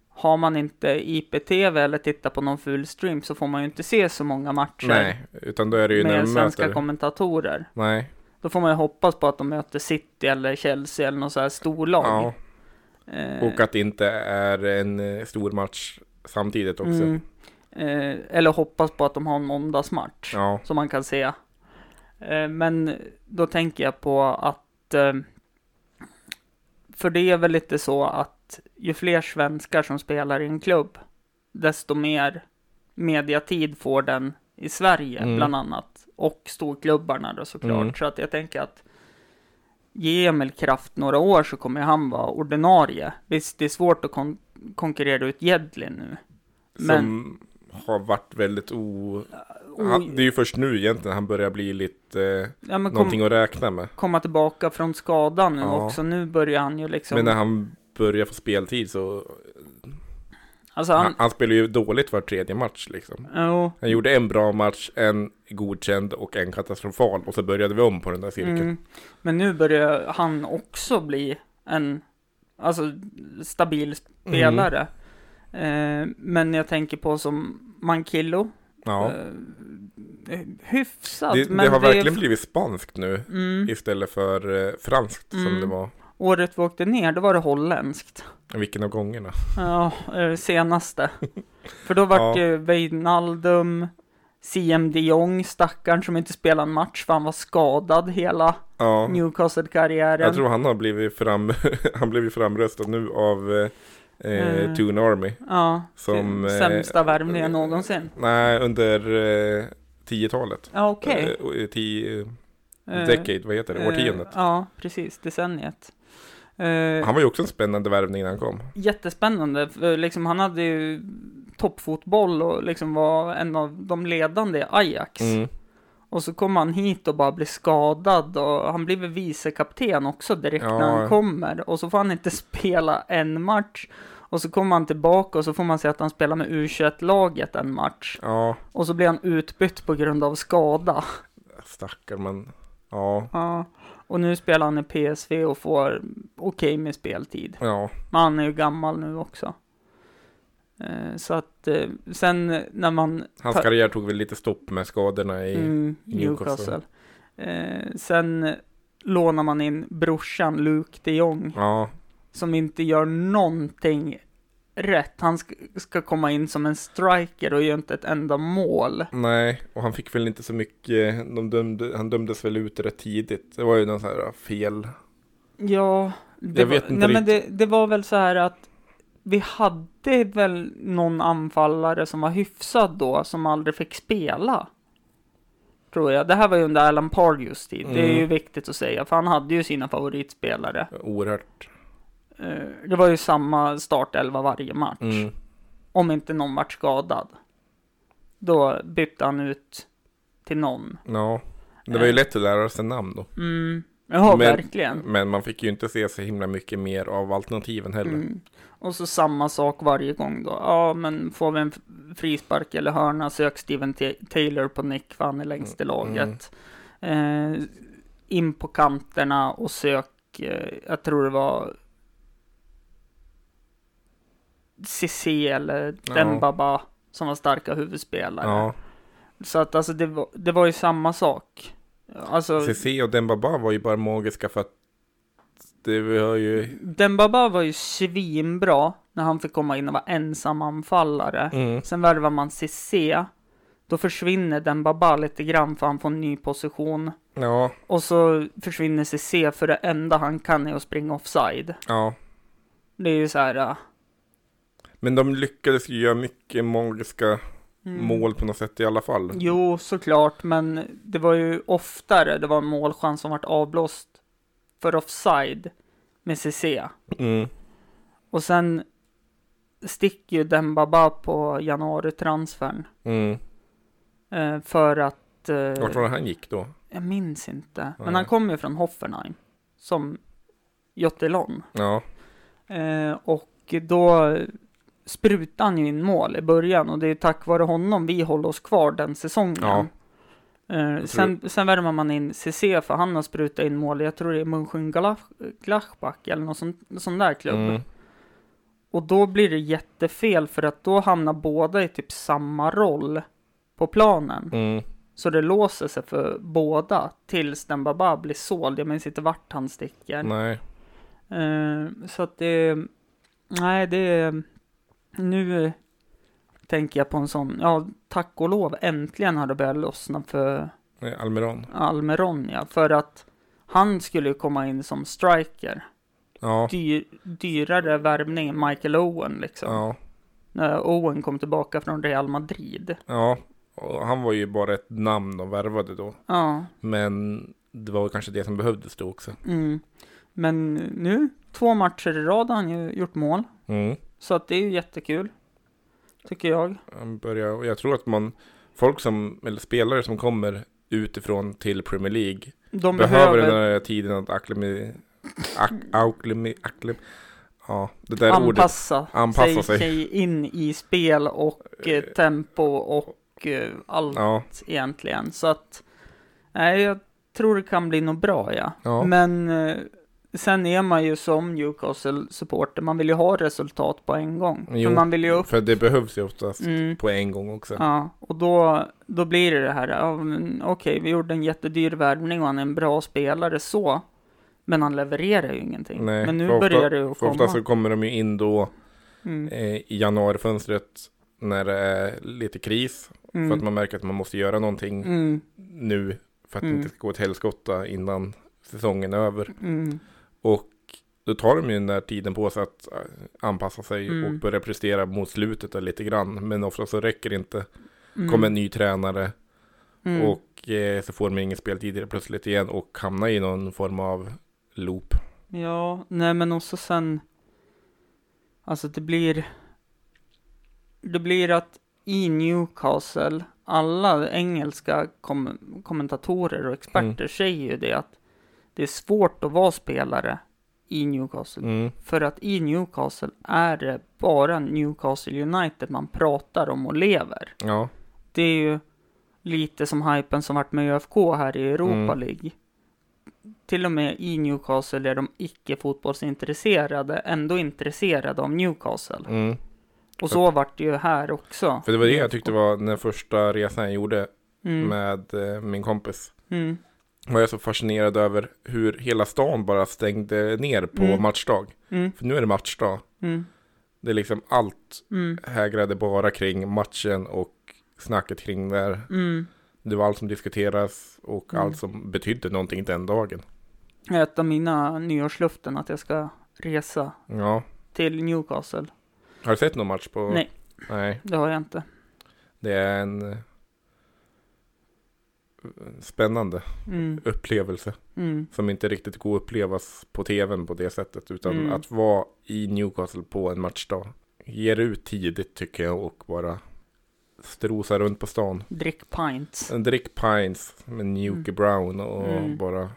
har man inte IPTV eller tittar på någon full stream så får man ju inte se så många matcher Nej, utan då är det ju med svenska möter. kommentatorer. Nej, Då får man ju hoppas på att de möter City eller Chelsea eller något så här storlag. ja. Eh, Och att det inte är en eh, stor match samtidigt också. mm, eh, eller hoppas på att de har en måndagsmatch. Ja, som man kan se. Eh, Men då tänker jag på att, eh, för det är väl lite så att ju fler svenskar som spelar i en klubb, desto mer mediatid får den i Sverige, Mm. bland annat. Och storklubbarna då såklart. Mm. Så att jag tänker att ge Emil Kraft några år så kommer han vara ordinarie. Visst, det är svårt att kon- konkurrera ut Jedlin nu. Men, som har varit väldigt o... Han, det är ju först nu egentligen han börjar bli lite, eh, ja, kom, någonting att räkna med. komma tillbaka från skadan nu Ja. också. Nu börjar han ju liksom... Men när han börjar få speltid så, alltså han, han... han spelar ju dåligt var tredje match liksom. Jo, Han gjorde en bra match, en godkänd och en katastrofal och så började vi om på den där cirkeln. mm, men nu börjar han också bli en alltså, stabil spelare. Mm. Eh, men jag tänker på som Mankillo. Ja, Eh, hyfsat, det, men det har är- verkligen blivit spanskt nu Mm, istället för eh, franskt som Mm. det var. året vi åkte ner, då var det holländskt. Vilken av gångerna? Ja, eh, senaste. För då var Ja. det Wijnaldum, CM de Jong, stackaren som inte spelade en match för han var skadad hela Ja, Newcastle-karriären. jag tror han har blivit fram, (laughs) han blivit framröstad nu av eh, eh. Toon Army. Ja, Som, eh, sämsta värvningen någonsin. Nej, under eh, 10-talet. Ja, okej. Eh, och, eh, tio, decade, vad heter det? Årtiondet. Ja, precis. Decenniet. Han var ju också en spännande värvning när han kom. Jättespännande. För liksom, han hade ju toppfotboll och liksom var en av de ledande i Ajax. Mm. Och så kommer han hit och bara blir skadad och han blir väl vicekapten också direkt Ja. när han kommer. Och så får han inte (laughs) spela en match. Och så kommer han tillbaka och så får man se att han spelar med U21-laget en match. Ja, Och så blir han utbytt på grund av skada. stackar man. Ja, Ja. Och nu spelar han i PSV och får okej med speltid. ja, Men han är ju gammal nu också. Eh, Så att eh, sen när man... hans karriär tog väl lite stopp med skadorna i... Mm, Newcastle. Newcastle. Eh, sen lånar man in brorsan Luke de Jong. Ja, Som inte gör någonting rätt. Han ska, komma in som en striker och gör inte ett enda mål. nej, och han fick väl inte så mycket, de dömde, han dömdes väl ut rätt tidigt. Det var ju någon sån här fel. Ja, det, Jag var, vet inte nej, men det, det var väl så här att vi hade väl någon anfallare som var hyfsad då, som aldrig fick spela. Tror jag. Det här var ju under Alan Pardews tid. Det är ju Mm. viktigt att säga, för han hade ju sina favoritspelare. Oerhört. Eh, Det var ju samma startelva varje match. Mm. Om inte någon vart skadad. Då bytte han ut till någon. Ja, det var ju lätt att lära sig namn då. Mm. Ja, Men- verkligen. Men man fick ju inte se så himla mycket mer av alternativen heller. Mm. Och så samma sak varje gång då. Ja, men får vi en frispark eller hörna, sök Steven Ta- Taylor på nick, för han är längst i Mm, laget. Eh, in på kanterna och sök, eh, jag tror det var Cissé eller Ja. Dembaba som var starka huvudspelare. Ja, Så att alltså det var, det var ju samma sak. Alltså, CC och Dembaba var ju bara magiska för att det var ju... Dembaba var ju svinbra när han fick komma in och vara ensam anfallare. Mm. Sen värvar man Cissé. Då försvinner Dembaba lite grann för han får en ny position. Ja, Och så försvinner Cissé för det enda han kan är att springa offside. ja. Det är ju så här... äh, Men de lyckades ju göra mycket magiska mm. mål på något sätt i alla fall. Jo, såklart, men det var ju oftare det var en målchans som vart avblåst för offside med Cissé. Mm. Och sen sticker ju Dembaba på januari-transfern. Mm. Eh, för att... Eh, Vart var det han gick då? Jag minns inte. Men Nej. han kom ju från Hoffenheim. Som Jottelon. Ja, Eh, och då sprutade han ju in mål i början. Och det är tack vare honom vi håller oss kvar den säsongen. Ja. Eh, sen, sen värmer man in CC för han har sprutat in mål. Jag tror det är Mönchengladbach eller någon sån, sån där klubb. mm. Och då blir det jättefel för att då hamnar båda i typ samma roll på planen. Mm. Så det låser sig för båda tills den Baba blir såld. Jag minns inte vart han sticker. Nej, Eh, så att det, Nej, det är... Nu tänker jag på en sån, ja, tack och lov, äntligen har det börjat lossna för Eh, Almiron. Almeron, ja. För att han skulle ju komma in som striker. Ja, Dyr, dyrare värvning än Michael Owen, liksom. ja, När Owen kom tillbaka från Real Madrid. ja. Och han var ju bara ett namn de värvade då. Ja, Men det var kanske det som behövdes då också. mm. Men nu, två matcher i rad har han ju gjort mål. Mm. Så att det är ju jättekul. Tycker jag. Han börjar, och jag tror att man, folk som, eller spelare som kommer utifrån till Premier League De behöver behöver, den här tiden att aklimi, ak, aklimi, aklim, ja, det där ordet. anpassa, Anpassa sig. sig in i spel och eh, tempo och eh, allt Ja, egentligen. Så att, nej, jag tror det kan bli något bra, ja. ja, Men eh, sen är man ju som Newcastle-supporter, man vill ju ha resultat på en gång. Jo, För man vill ju upp. för det behövs ju oftast Mm, på en gång också. ja, och då, då blir det det här, ja, okej, vi gjorde en jättedyr värvning och han är en bra spelare så. Men han levererar ju ingenting. Nej, men nu ofta- börjar det ju komma. ofta så kommer de ju in då Mm, eh, i januarifönstret när det är lite kris. mm, För att man märker att man måste göra någonting mm, nu för att det Mm. inte ska gå ett helskotta innan säsongen är över. mm, Och då tar de ju den där tiden på sig att eh, anpassa sig Mm. och börja prestera mot slutet lite grann. Men ofta så räcker det inte. mm, Kommer en ny tränare mm. och eh, så får de ingen speltid plötsligt igen och hamnar i någon form av loop. Ja, nej men också sen, alltså det blir, det blir att i Newcastle, alla engelska kom, kommentatorer och experter Mm. säger ju det att det är svårt att vara spelare i Newcastle. Mm. För att i Newcastle är det bara Newcastle United man pratar om och lever. Ja, Det är ju lite som hypen som varit med ÖFK här i Europa Mm. League. Till och med i Newcastle är de icke fotbollsintresserade ändå intresserade av Newcastle. mm. Och så vart det ju här också. för det var det jag tyckte var den första resan jag gjorde Mm, med eh, min kompis. mm, Var jag så fascinerad över hur hela stan bara stängde ner på Mm. matchdag. mm, För nu är det matchdag. mm, Det är liksom allt mm, hägrade bara kring matchen och snacket kring där. mm. Det var allt som diskuteras och Mm. allt som betydde någonting den dagen. Ett av mina nyårsluften att jag ska resa Ja. till Newcastle. Har du sett någon match på? Nej. Nej. Det har jag inte. Det är en spännande Mm, upplevelse mm, som inte riktigt går att upplevas på tvn på det sättet utan Mm. att vara i Newcastle på en matchdag ger ut tidigt tycker jag och bara strosa runt på stan. drick pints. Drick pines med Newkie Brown och Mm. bara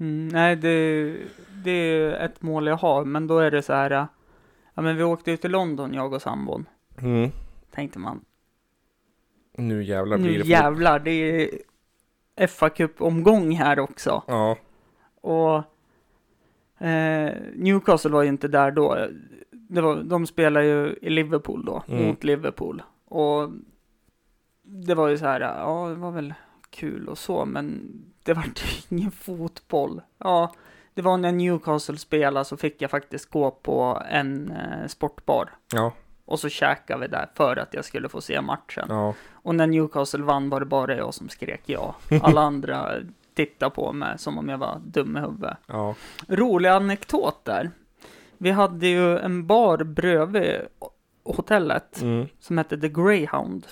Mm, nej, det, det är ett mål jag har, men då är det så här. äh, Ja, men vi åkte ut till London, jag och sambon. mm, Tänkte man, nu jävlar blir nu det jävlar, det är fa Cup-omgång här också. Ja, Och eh, Newcastle var ju inte där då. Det var, de spelar ju i Liverpool då, Mm. mot Liverpool. Och det var ju så här, ja, det var väl kul och så, men det var (laughs) ingen fotboll. Ja, det var när Newcastle spelade så fick jag faktiskt gå på en eh, sportbar. ja, Och så käkade vi där för att jag skulle få se matchen. ja, Och när Newcastle vann var det bara jag som skrek ja. Alla (laughs) andra tittade på mig som om jag var dum i huvudet. ja, Rolig anekdot där. Vi hade ju en bar bredvid hotellet mm, som hette The Greyhound.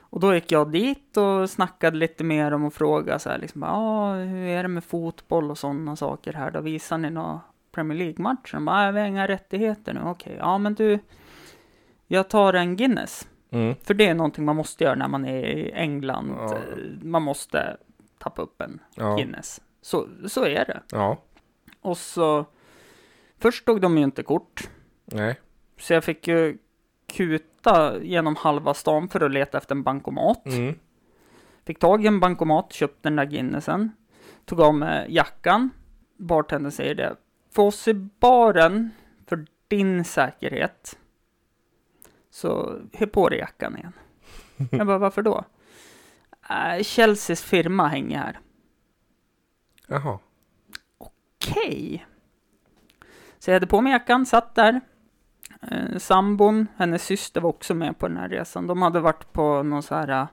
Och då gick jag dit och snackade lite mer om och frågade så här liksom, ja, hur är det med fotboll och sådana saker här? Då visar ni några Premier League-matcher? De bara, "Nej, vi har inga rättigheter nu. Okej, ja men du, jag tar en Guinness. mm, För det är någonting man måste göra när man är i England. Ja. Eh, Man måste tappa upp en ja, Guinness. Så, så är det. ja, Och så, först tog de ju inte kort. nej, Så jag fick ju kuta genom halva stan för att leta efter en bankomat. mm, Fick tag i en bankomat, köpte den där Guinnessen. Tog av mig jackan. Bartendern säger det. För oss i baren, för din säkerhet, så he på dig jackan igen. Jag bara, varför då? Äh, Chelseas firma hänger här. jaha, Okej. Så jag hade på mig jackan, satt där. Eh, sambon, hennes syster var också med på den här resan. De hade varit på något så här eh,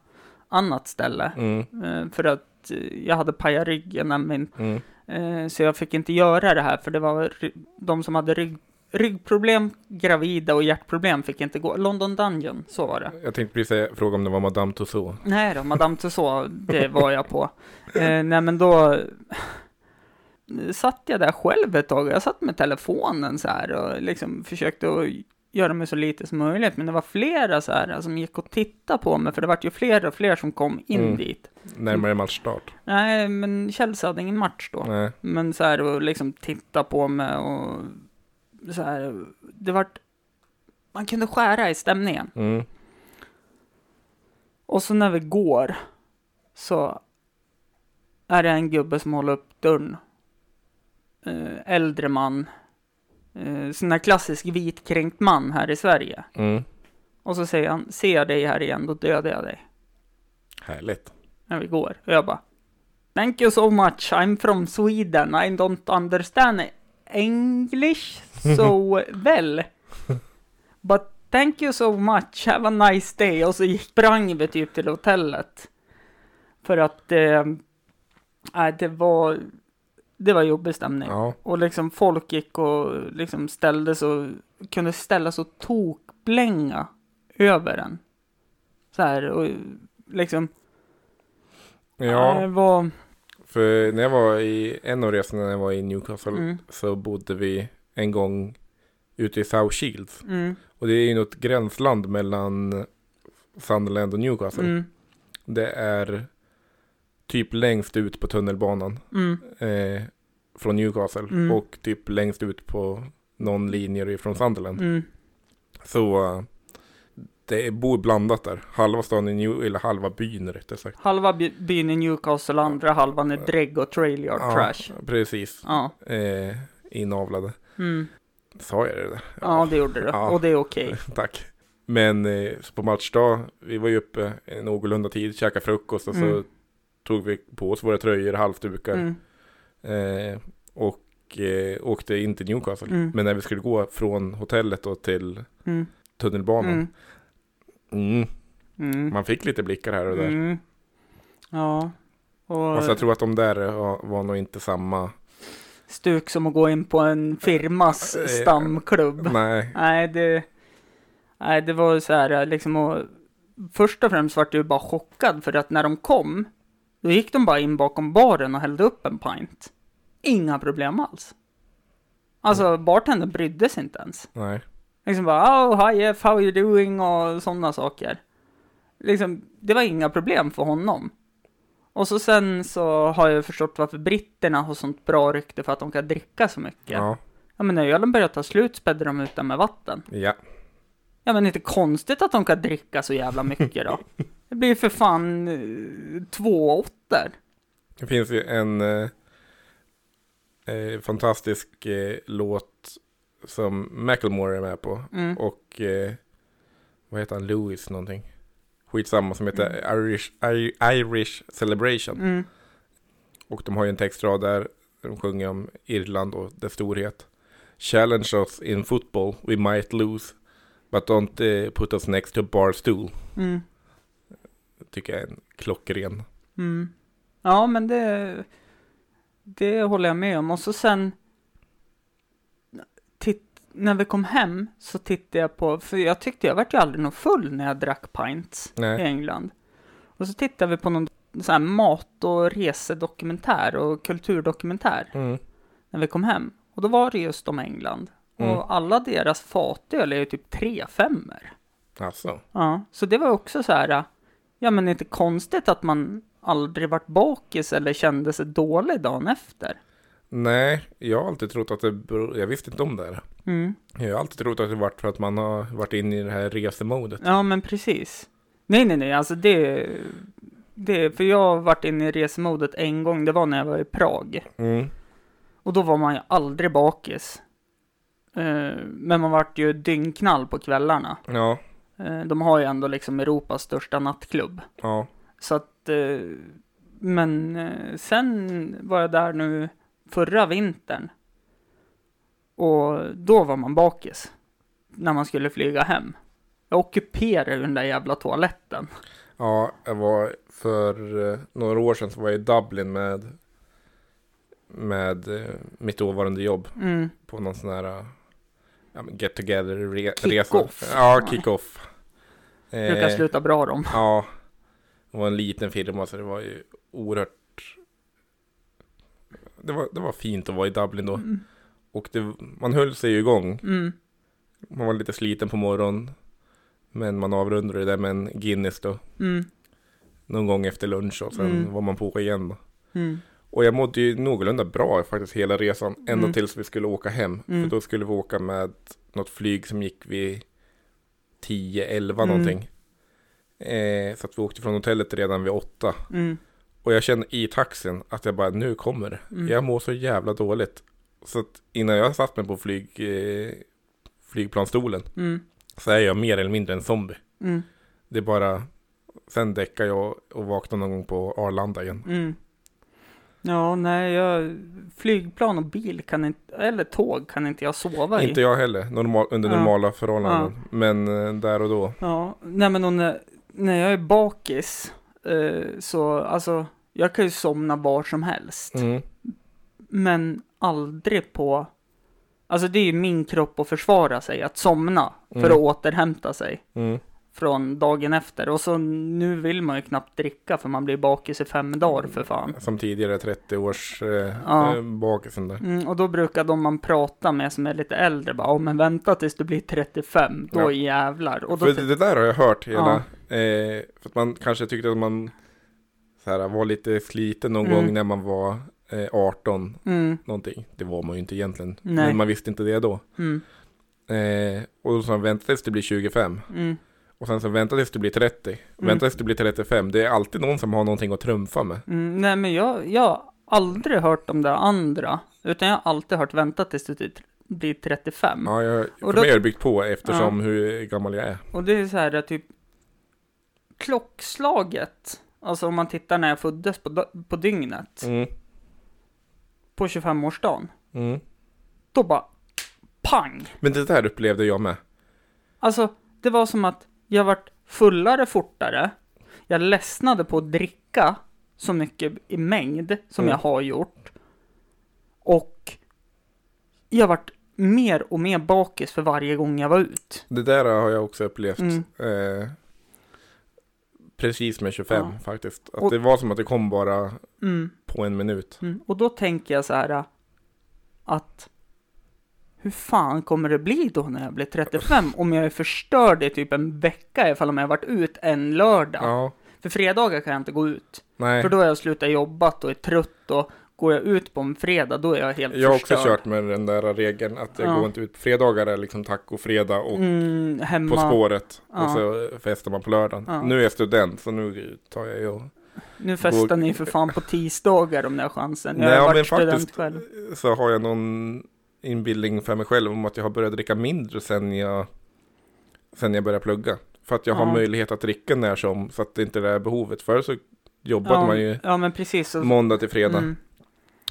annat ställe. Mm. Eh, för att jag hade pajat ryggen nämligen. Mm. Eh, så jag fick inte göra det här, för det var de som hade rygg, ryggproblem, gravida och hjärtproblem fick inte gå. London Dungeon, så var det. Jag tänkte precis fråga om det var Madame Tussauds. Nej då, Madame Tussauds, det var jag på. Eh, nej men då satt jag där själv ett tag. Jag satt med telefonen så här och liksom försökte att göra mig så lite som möjligt. Men det var flera så här som gick och tittade på mig, för det var ju fler och fler som kom in Mm. dit. Närmare matchstart. Nej, men Chelsea hade ingen match då. Nej. Men så här och liksom titta på mig och så här. Det vart, man kunde skära i stämningen. Mm. Och så när vi går så är det en gubbe som håller upp dörren. Eh, äldre man. Eh, sån där klassisk vitkränkt man här i Sverige. Mm. Och så säger han, ser jag dig här igen, då dödar jag dig. Härligt. När vi går. Och jag bara, Thank you so much, I'm from Sweden, I don't understand English (laughs) so well. But thank you so much, have a nice day. Och så sprang vi typ till hotellet. För att, eh, nej, det var, det var jobbig stämning. Ja. Och liksom folk gick och liksom ställde så, kunde ställa så tokblänga över den. Så här och liksom, Ja, det var, för när jag var i en av resorna när jag var i Newcastle mm, så bodde vi en gång ute i South Shields. mm, Och det är ju något gränsland mellan Sunderland och Newcastle. mm, Det är typ längst ut på tunnelbanan mm, eh, från Newcastle Mm. och typ längst ut på någon linje från Sunderland. mm, Så det bor blandat där. Halva stan i New, eller halva byn rättare sagt. halva by- byn i Newcastle, andra halvan är drägg och trailyard Ja, trash. Precis. Ja, Eh, inavlade. mm, Sa jag det där? ja det gjorde. Ja. Och det är okej. (laughs) Tack. Men eh, på matchdag, vi var ju uppe en någorlunda tid, käkade frukost och så Mm. tog vi på oss våra tröjor, halsdukar Mm, eh, och eh, åkte in till Newcastle. Mm. Men när vi skulle gå från hotellet då till mm, tunnelbanan, mm, mm. man fick lite blickar här och där. mm. Ja. Och Alltså jag tror att de där var, nog inte samma. stuk som att gå in på en firmas Eh, stamklubb. Nej, Nej, det, nej, det var så här liksom och först och främst vart jag ju bara chockad för att när de kom, då gick de bara in bakom baren och hällde upp en pint. Inga problem alls. Alltså bartendern brydde sig inte ens. nej. Liksom bara, oh, hi Jeff, how you doing och sådana saker. Liksom, det var inga problem för honom. Och så sen så har jag förstått varför britterna har sånt bra rykte för att de kan dricka så mycket. Ja, Ja men när ölen börjar ta slut spädde de ut den med vatten. ja. Ja men inte konstigt att de kan dricka så jävla mycket då. (laughs) Det blir ju för fan eh, två åttor. Det finns ju en eh, eh, fantastisk eh, låt som Macklemore är med på. Mm. Och eh, vad heter han? Louis någonting. Skitsamma som heter Irish, I, Irish Celebration. Mm. Och de har ju en textrad där de sjunger om Irland och dess storhet. Challenge us in football, we might lose. But don't eh, put us next to a bar stool. Mm. Tycker jag är en klockren. Mm. Ja men det, det håller jag med om. Och så sen, när vi kom hem så tittade jag på, för jag tyckte jag vart ju aldrig någon full när jag drack pints i Nej. England. Och så tittade vi på någon sån här mat och resedokumentär och kulturdokumentär Mm. när vi kom hem. Och då var det just om England. Mm. Och alla deras fatöl är ju typ tre femmer. Alltså. Ja, så det var också så här, ja men inte konstigt att man aldrig varit bakis eller kände sig dålig dagen efter. Nej, jag har alltid trott att det beror, jag visste inte om det här. Mm. Jag har alltid trott att det varit för att man har varit inne i det här resemodet. Ja, men precis. Nej, nej, nej, alltså det, det, för jag har varit inne i resemodet en gång, det var när jag var i Prag. Mm. Och då var man ju aldrig bakis. Eh, Men man vart ju dyngknall på kvällarna. Ja, Eh, De har ju ändå liksom Europas största nattklubb. ja, Så att, eh, men sen var jag där nu förra vintern. Och då var man bakis. när man skulle flyga hem. Jag ockuperade den där jävla toaletten. Ja, jag var för eh, några år sedan så var jag i Dublin med med eh, mitt dåvarande jobb Mm. på någon sån här eh, ja, get together re- Kick resa. off. Ja, Nej. kick off. Brukar sluta bra de. Ja, det var en liten firma så det var ju oerhört det var, det var fint att vara i Dublin då. Mm. Och det, man höll sig ju igång. Mm. Man var lite sliten på morgonen. Men man avrundade det där med en Guinness då. Mm. Någon gång efter lunch och sen Mm. var man på igen då. Mm. Och jag mådde ju någorlunda bra faktiskt hela resan. Ända Mm. tills vi skulle åka hem. För då skulle vi åka med något flyg som gick vid 10-11 Mm. någonting. Eh, så att vi åkte från hotellet redan vid 8. Och jag kände i taxin att jag bara, nu kommer det. Mm. Jag mår så jävla dåligt. Så att innan jag satt mig på flyg, eh, flygplanstolen Mm. så är jag mer eller mindre en zombie. Mm. Det är bara, sen däckar jag och vaknar någon gång på Arlanda igen. Mm. Ja, nej, jag, flygplan och bil kan inte, eller tåg kan inte jag sova i. Inte jag heller, normal, under Ja. normala förhållanden. Men eh, där och då. Ja, nej men när, när jag är bakis, eh, så alltså, jag kan ju somna var som helst. Mm. Men aldrig på, alltså det är ju min kropp att försvara sig, att somna för Mm. att återhämta sig Mm. från dagen efter. Och så nu vill man ju knappt dricka för man blir bakis i fem dagar för fan. Som tidigare 30 års eh, Ja. eh, bakisen där. Mm, och då brukar de man pratar med som är lite äldre bara, oh, men vänta tills du blir 35, då Ja. jävlar. Och då För det där har jag hört hela. Eh, för att man kanske tyckte att man så här, var lite sliten någon Mm. gång när man var eh, 18 mm, någonting. Det var man ju inte egentligen. Nej. Men man visste inte det då. mm, Eh, och då sa man vänta tills det blir 25. mm, Och sen så vänta tills det blir 30. Vänta tills det blir 35. Det är alltid någon som har någonting att trumfa med. mm. Nej, men jag, jag har aldrig hört om det andra, utan jag har alltid hört vänta tills du typ blir 35. Ja, jag, för Och då- mig har det byggt på eftersom hur gammal jag är. Och det är så här typ klockslaget, alltså om man tittar när jag föddes på, på dygnet, Mm. på 25-årsdagen, Mm. då bara pang! Men det där upplevde jag med. Alltså, det var som att jag vart fullare fortare. Jag ledsnade på att dricka så mycket i mängd som Mm. jag har gjort. Och jag vart mer och mer bakis för varje gång jag var ut. Det där har jag också upplevt. Mm. Eh, precis med 25 Ja. faktiskt. Att Och- det var som att det kom bara Mm, på en minut. mm. Och då tänker jag så här att hur fan kommer det bli då när jag blir 35 om jag är förstörd i typ en vecka ifall om jag varit ut en lördag? Ja, För fredagar kan jag inte gå ut. nej. För då har jag slutat jobbat och är trött och går jag ut på en fredag då är jag helt Jag har också kört med den där regeln att jag Ja. går inte ut på fredagar är liksom tacofredag och mm, hemma. På spåret. Ja. Och så festar man på lördagen. Ja. Nu är jag student så nu tar jag ju och... Nu festar Går- ni för fan på tisdagar om ni har chansen. Jag Nej, har varit student faktiskt själv. så har jag någon inbildning för mig själv om att jag har börjat dricka mindre sen jag, sen jag började plugga. För att jag har möjlighet att dricka när som så att det inte är det här behovet. Förr så jobbade Ja, man ju ja, precis. Måndag till fredag. mm,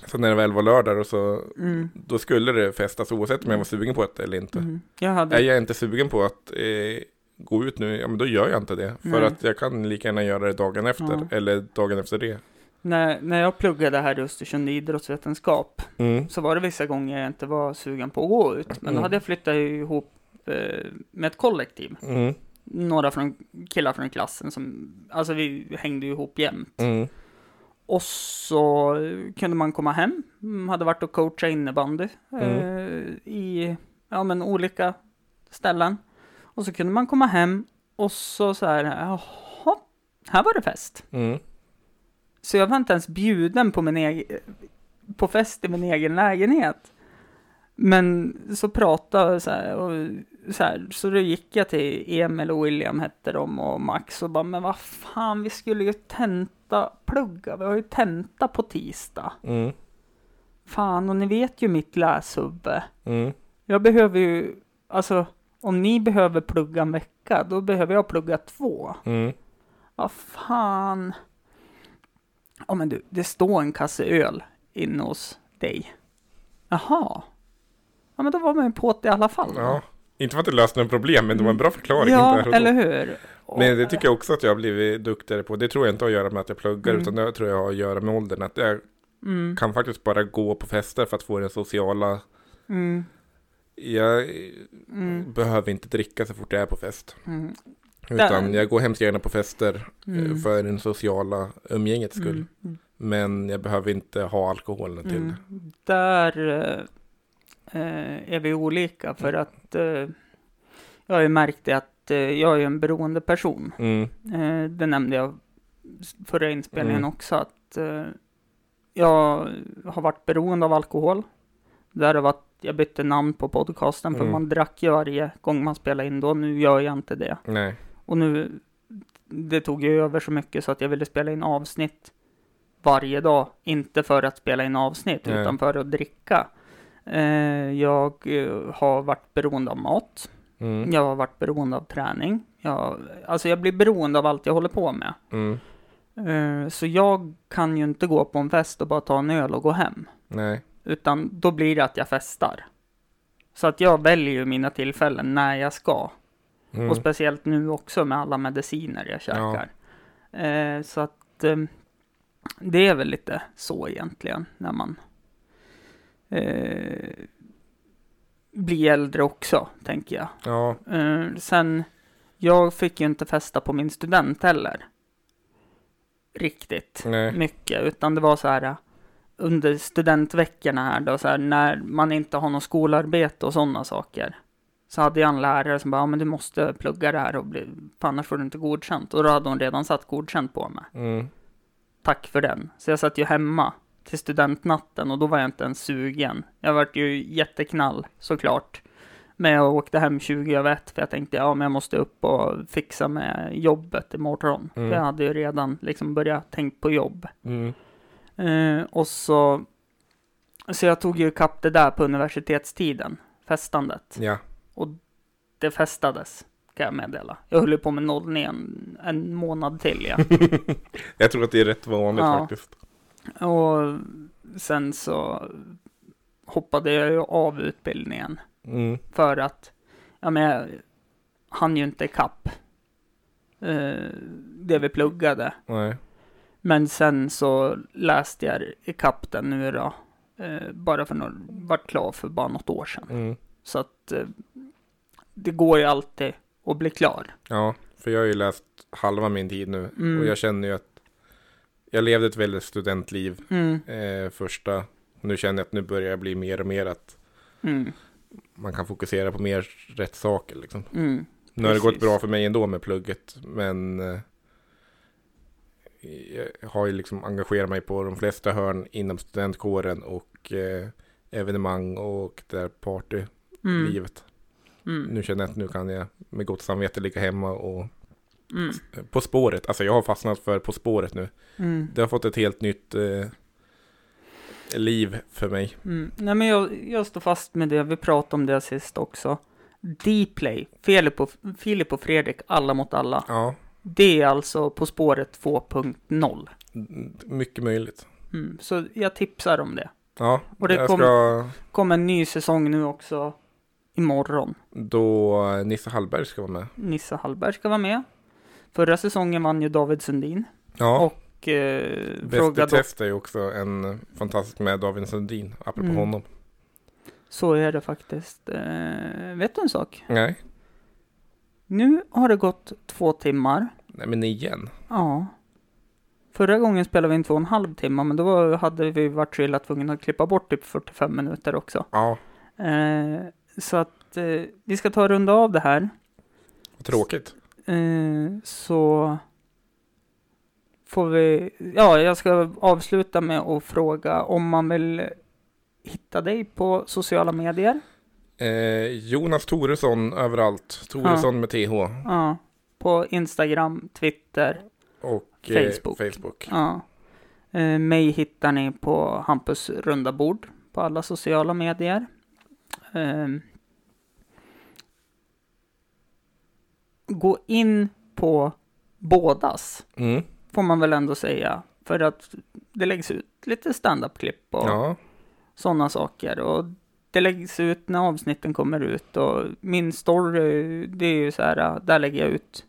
Så när det väl var lördag och så mm, då skulle det festas oavsett om jag var sugen på det eller inte. mm. Jag hade, Är jag inte sugen på att eh, gå ut nu, ja men då gör jag inte det. För Nej. att jag kan lika gärna göra det dagen efter Ja. eller dagen efter det. när, när jag pluggade här i Östersund i idrottsvetenskap Mm. så var det vissa gånger jag inte var sugen på att gå ut. Men då Mm. hade jag flyttat ihop eh, med ett kollektiv. Mm. Några från, killar från klassen som, alltså vi hängde ihop jämt. Mm. Och så kunde man komma hem, Mm, hade varit och coachat innebandy eh, i ja, men olika ställen. Och så kunde man komma hem och så så här, jaha, här var det fest. Mm. Så jag var inte ens bjuden på min egen, på fest i min egen lägenhet. Men så pratade så här, och så här, så då gick jag till Emil och William hette de och Max och bara, men vad fan, vi skulle ju tenta, plugga, vi har ju tenta på tisdag. Mm. Fan, och ni vet ju mitt läshuvud. Mm. Jag behöver ju, alltså, om ni behöver plugga en vecka, då behöver jag plugga två. Mm. Vad fan. Ja men du, det står en kasse öl inne hos dig. Jaha. Ja men då var man ju på det i alla fall. Ja. Inte för att det löste några problem, men det var en bra förklaring. Ja, eller hur? Men det tycker jag också att jag har blivit duktigare på. Det tror jag inte har att göra med att jag pluggar, Mm. utan det tror jag har att göra med åldern. Att jag Mm, kan faktiskt bara gå på fester för att få den sociala... mm, Jag mm, behöver inte dricka så fort jag är på fest. mm, Utan jag går hemskt gärna på fester eh, mm, för den sociala umgängets skull. Men jag behöver inte ha alkoholen till. Där eh, eh, är vi olika för att eh, jag har ju märkt det att eh, jag är en beroende person. Mm. Eh, det nämnde jag förra inspelningen Mm. också att eh, jag har varit beroende av alkohol. Därav att jag bytte namn på podcasten för Mm. man drack ju varje gång man spelade in då. Nu gör jag inte det. Nej. Och nu, det tog ju över så mycket så att jag ville spela in avsnitt varje dag. Inte för att spela in avsnitt, Nej. utan för att dricka. Jag har varit beroende av mat. Mm. Jag har varit beroende av träning. Jag, alltså jag blir beroende av allt jag håller på med. Mm. Eh, så jag kan ju inte gå på en fest och bara ta en öl och gå hem. Nej. Utan då blir det att jag festar. Så att jag väljer ju mina tillfällen när jag ska. Mm. Och speciellt nu också med alla mediciner jag käkar. Eh, så att eh, det är väl lite så egentligen när man eh, blir äldre också, tänker jag. Ja. Eh, sen, jag fick ju inte festa på min student heller. Riktigt Nej. mycket, utan det var så här under studentveckorna här då, så här, när man inte har något skolarbete och sådana saker. Så hade jag en lärare som bara, ja men du måste plugga det här och bli, annars får du inte godkänt. Och då hade hon redan satt godkänt på mig. Mm. Tack för den. Så jag satt ju hemma till studentnatten och då var jag inte ens sugen. Jag vart ju jätteknall såklart. Men jag åkte hem 20 över ett för jag tänkte ja men jag måste upp och fixa med jobbet imorgon. Mm. För jag hade ju redan liksom börjat tänka på jobb. Mm. Eh, och så, så jag tog ju ikapp det där på universitetstiden, festandet. Ja. Det festades, kan jag meddela. Jag höll ju på med nollning en, en månad till, ja. (laughs) Jag tror att det är rätt vanligt Ja. faktiskt. Och sen så hoppade jag ju av utbildningen Mm. för att, ja men jag hann ju inte ikapp eh, det vi pluggade. Nej. Men sen så läste jag ikapp den nu då, eh, bara för något, vart klar för bara något år sedan. Mm. Så att eh, det går ju alltid att bli klar. Ja, för jag har ju läst halva min tid nu Mm. och jag känner ju att jag levde ett väldigt studentliv Mm, eh, första. Nu känner jag att nu börjar jag bli mer och mer att mm, man kan fokusera på mer rätt saker liksom. mm, Nu har det gått bra för mig ändå med plugget, men eh, jag har ju liksom engagerat mig på de flesta hörn inom studentkåren och eh, evenemang och där partylivet. mm, Nu känner jag att nu kan jag med gott samvete ligga hemma och mm, På spåret, alltså jag har fastnat för På spåret nu. mm, Det har fått ett helt nytt eh, liv för mig. mm. Nej men jag, jag står fast med det, vi pratade om det sist också. Dplay, Filip och, Filip och Fredrik, alla mot alla. Ja, Det är alltså På spåret 2.0. m- mycket möjligt. Mm, så jag tipsar om det. Ja, Och det jag kom- ska Kommer en ny säsong nu också imorgon. då Nisse Hallberg ska vara med. Nisse Hallberg ska vara med. Förra säsongen vann ju David Sundin. Ja, Och eh, Bäst i test är ju också en fantastisk med David Sundin, apropå Mm. honom. Så är det faktiskt. Eh, vet du en sak? Nej, Nu har det gått två timmar. nej men igen. Ja. Förra gången spelade vi in två och en halv timme, men då var- hade vi varit så illa tvungna att klippa bort typ 45 minuter också. Ja, Eh, så att eh, vi ska ta och runda av det här. tråkigt. Eh, så får vi, ja, jag ska avsluta med att fråga om man vill hitta dig på sociala medier. Eh, Jonas Toresson överallt. Toresson med TH. Ja, på Instagram, Twitter, Och eh, Facebook. Facebook. ja. Eh, mig hittar ni på Hampus runda bord på alla sociala medier. Gå in på bådas. Mm. får man väl ändå säga. För att det läggs ut lite standup-klipp och Ja, sådana saker. Och det läggs ut när avsnitten kommer ut och min story, det är ju så här, där lägger jag ut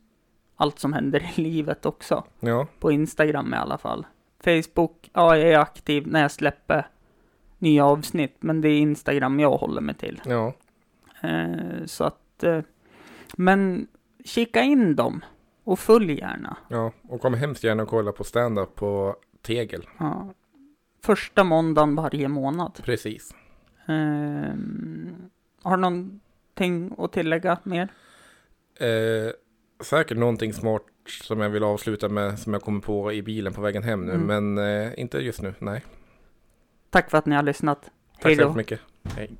allt som händer i (laughs) livet också. Ja, På Instagram i alla fall. Facebook, ja jag är aktiv när jag släpper nya avsnitt, men det är Instagram jag håller mig till. ja, Eh, så att, eh, men kika in dem och följ gärna. ja. Och kom hemskt gärna och kolla på stand-up på Tegel. Ja. Första måndagen varje månad. Precis. Ehm, har du någonting att tillägga mer? Eh, säkert någonting smart som jag vill avsluta med som jag kommer på i bilen på vägen hem nu. Mm. Men eh, inte just nu, nej. Tack för att ni har lyssnat. Tack Hej så mycket. Hej.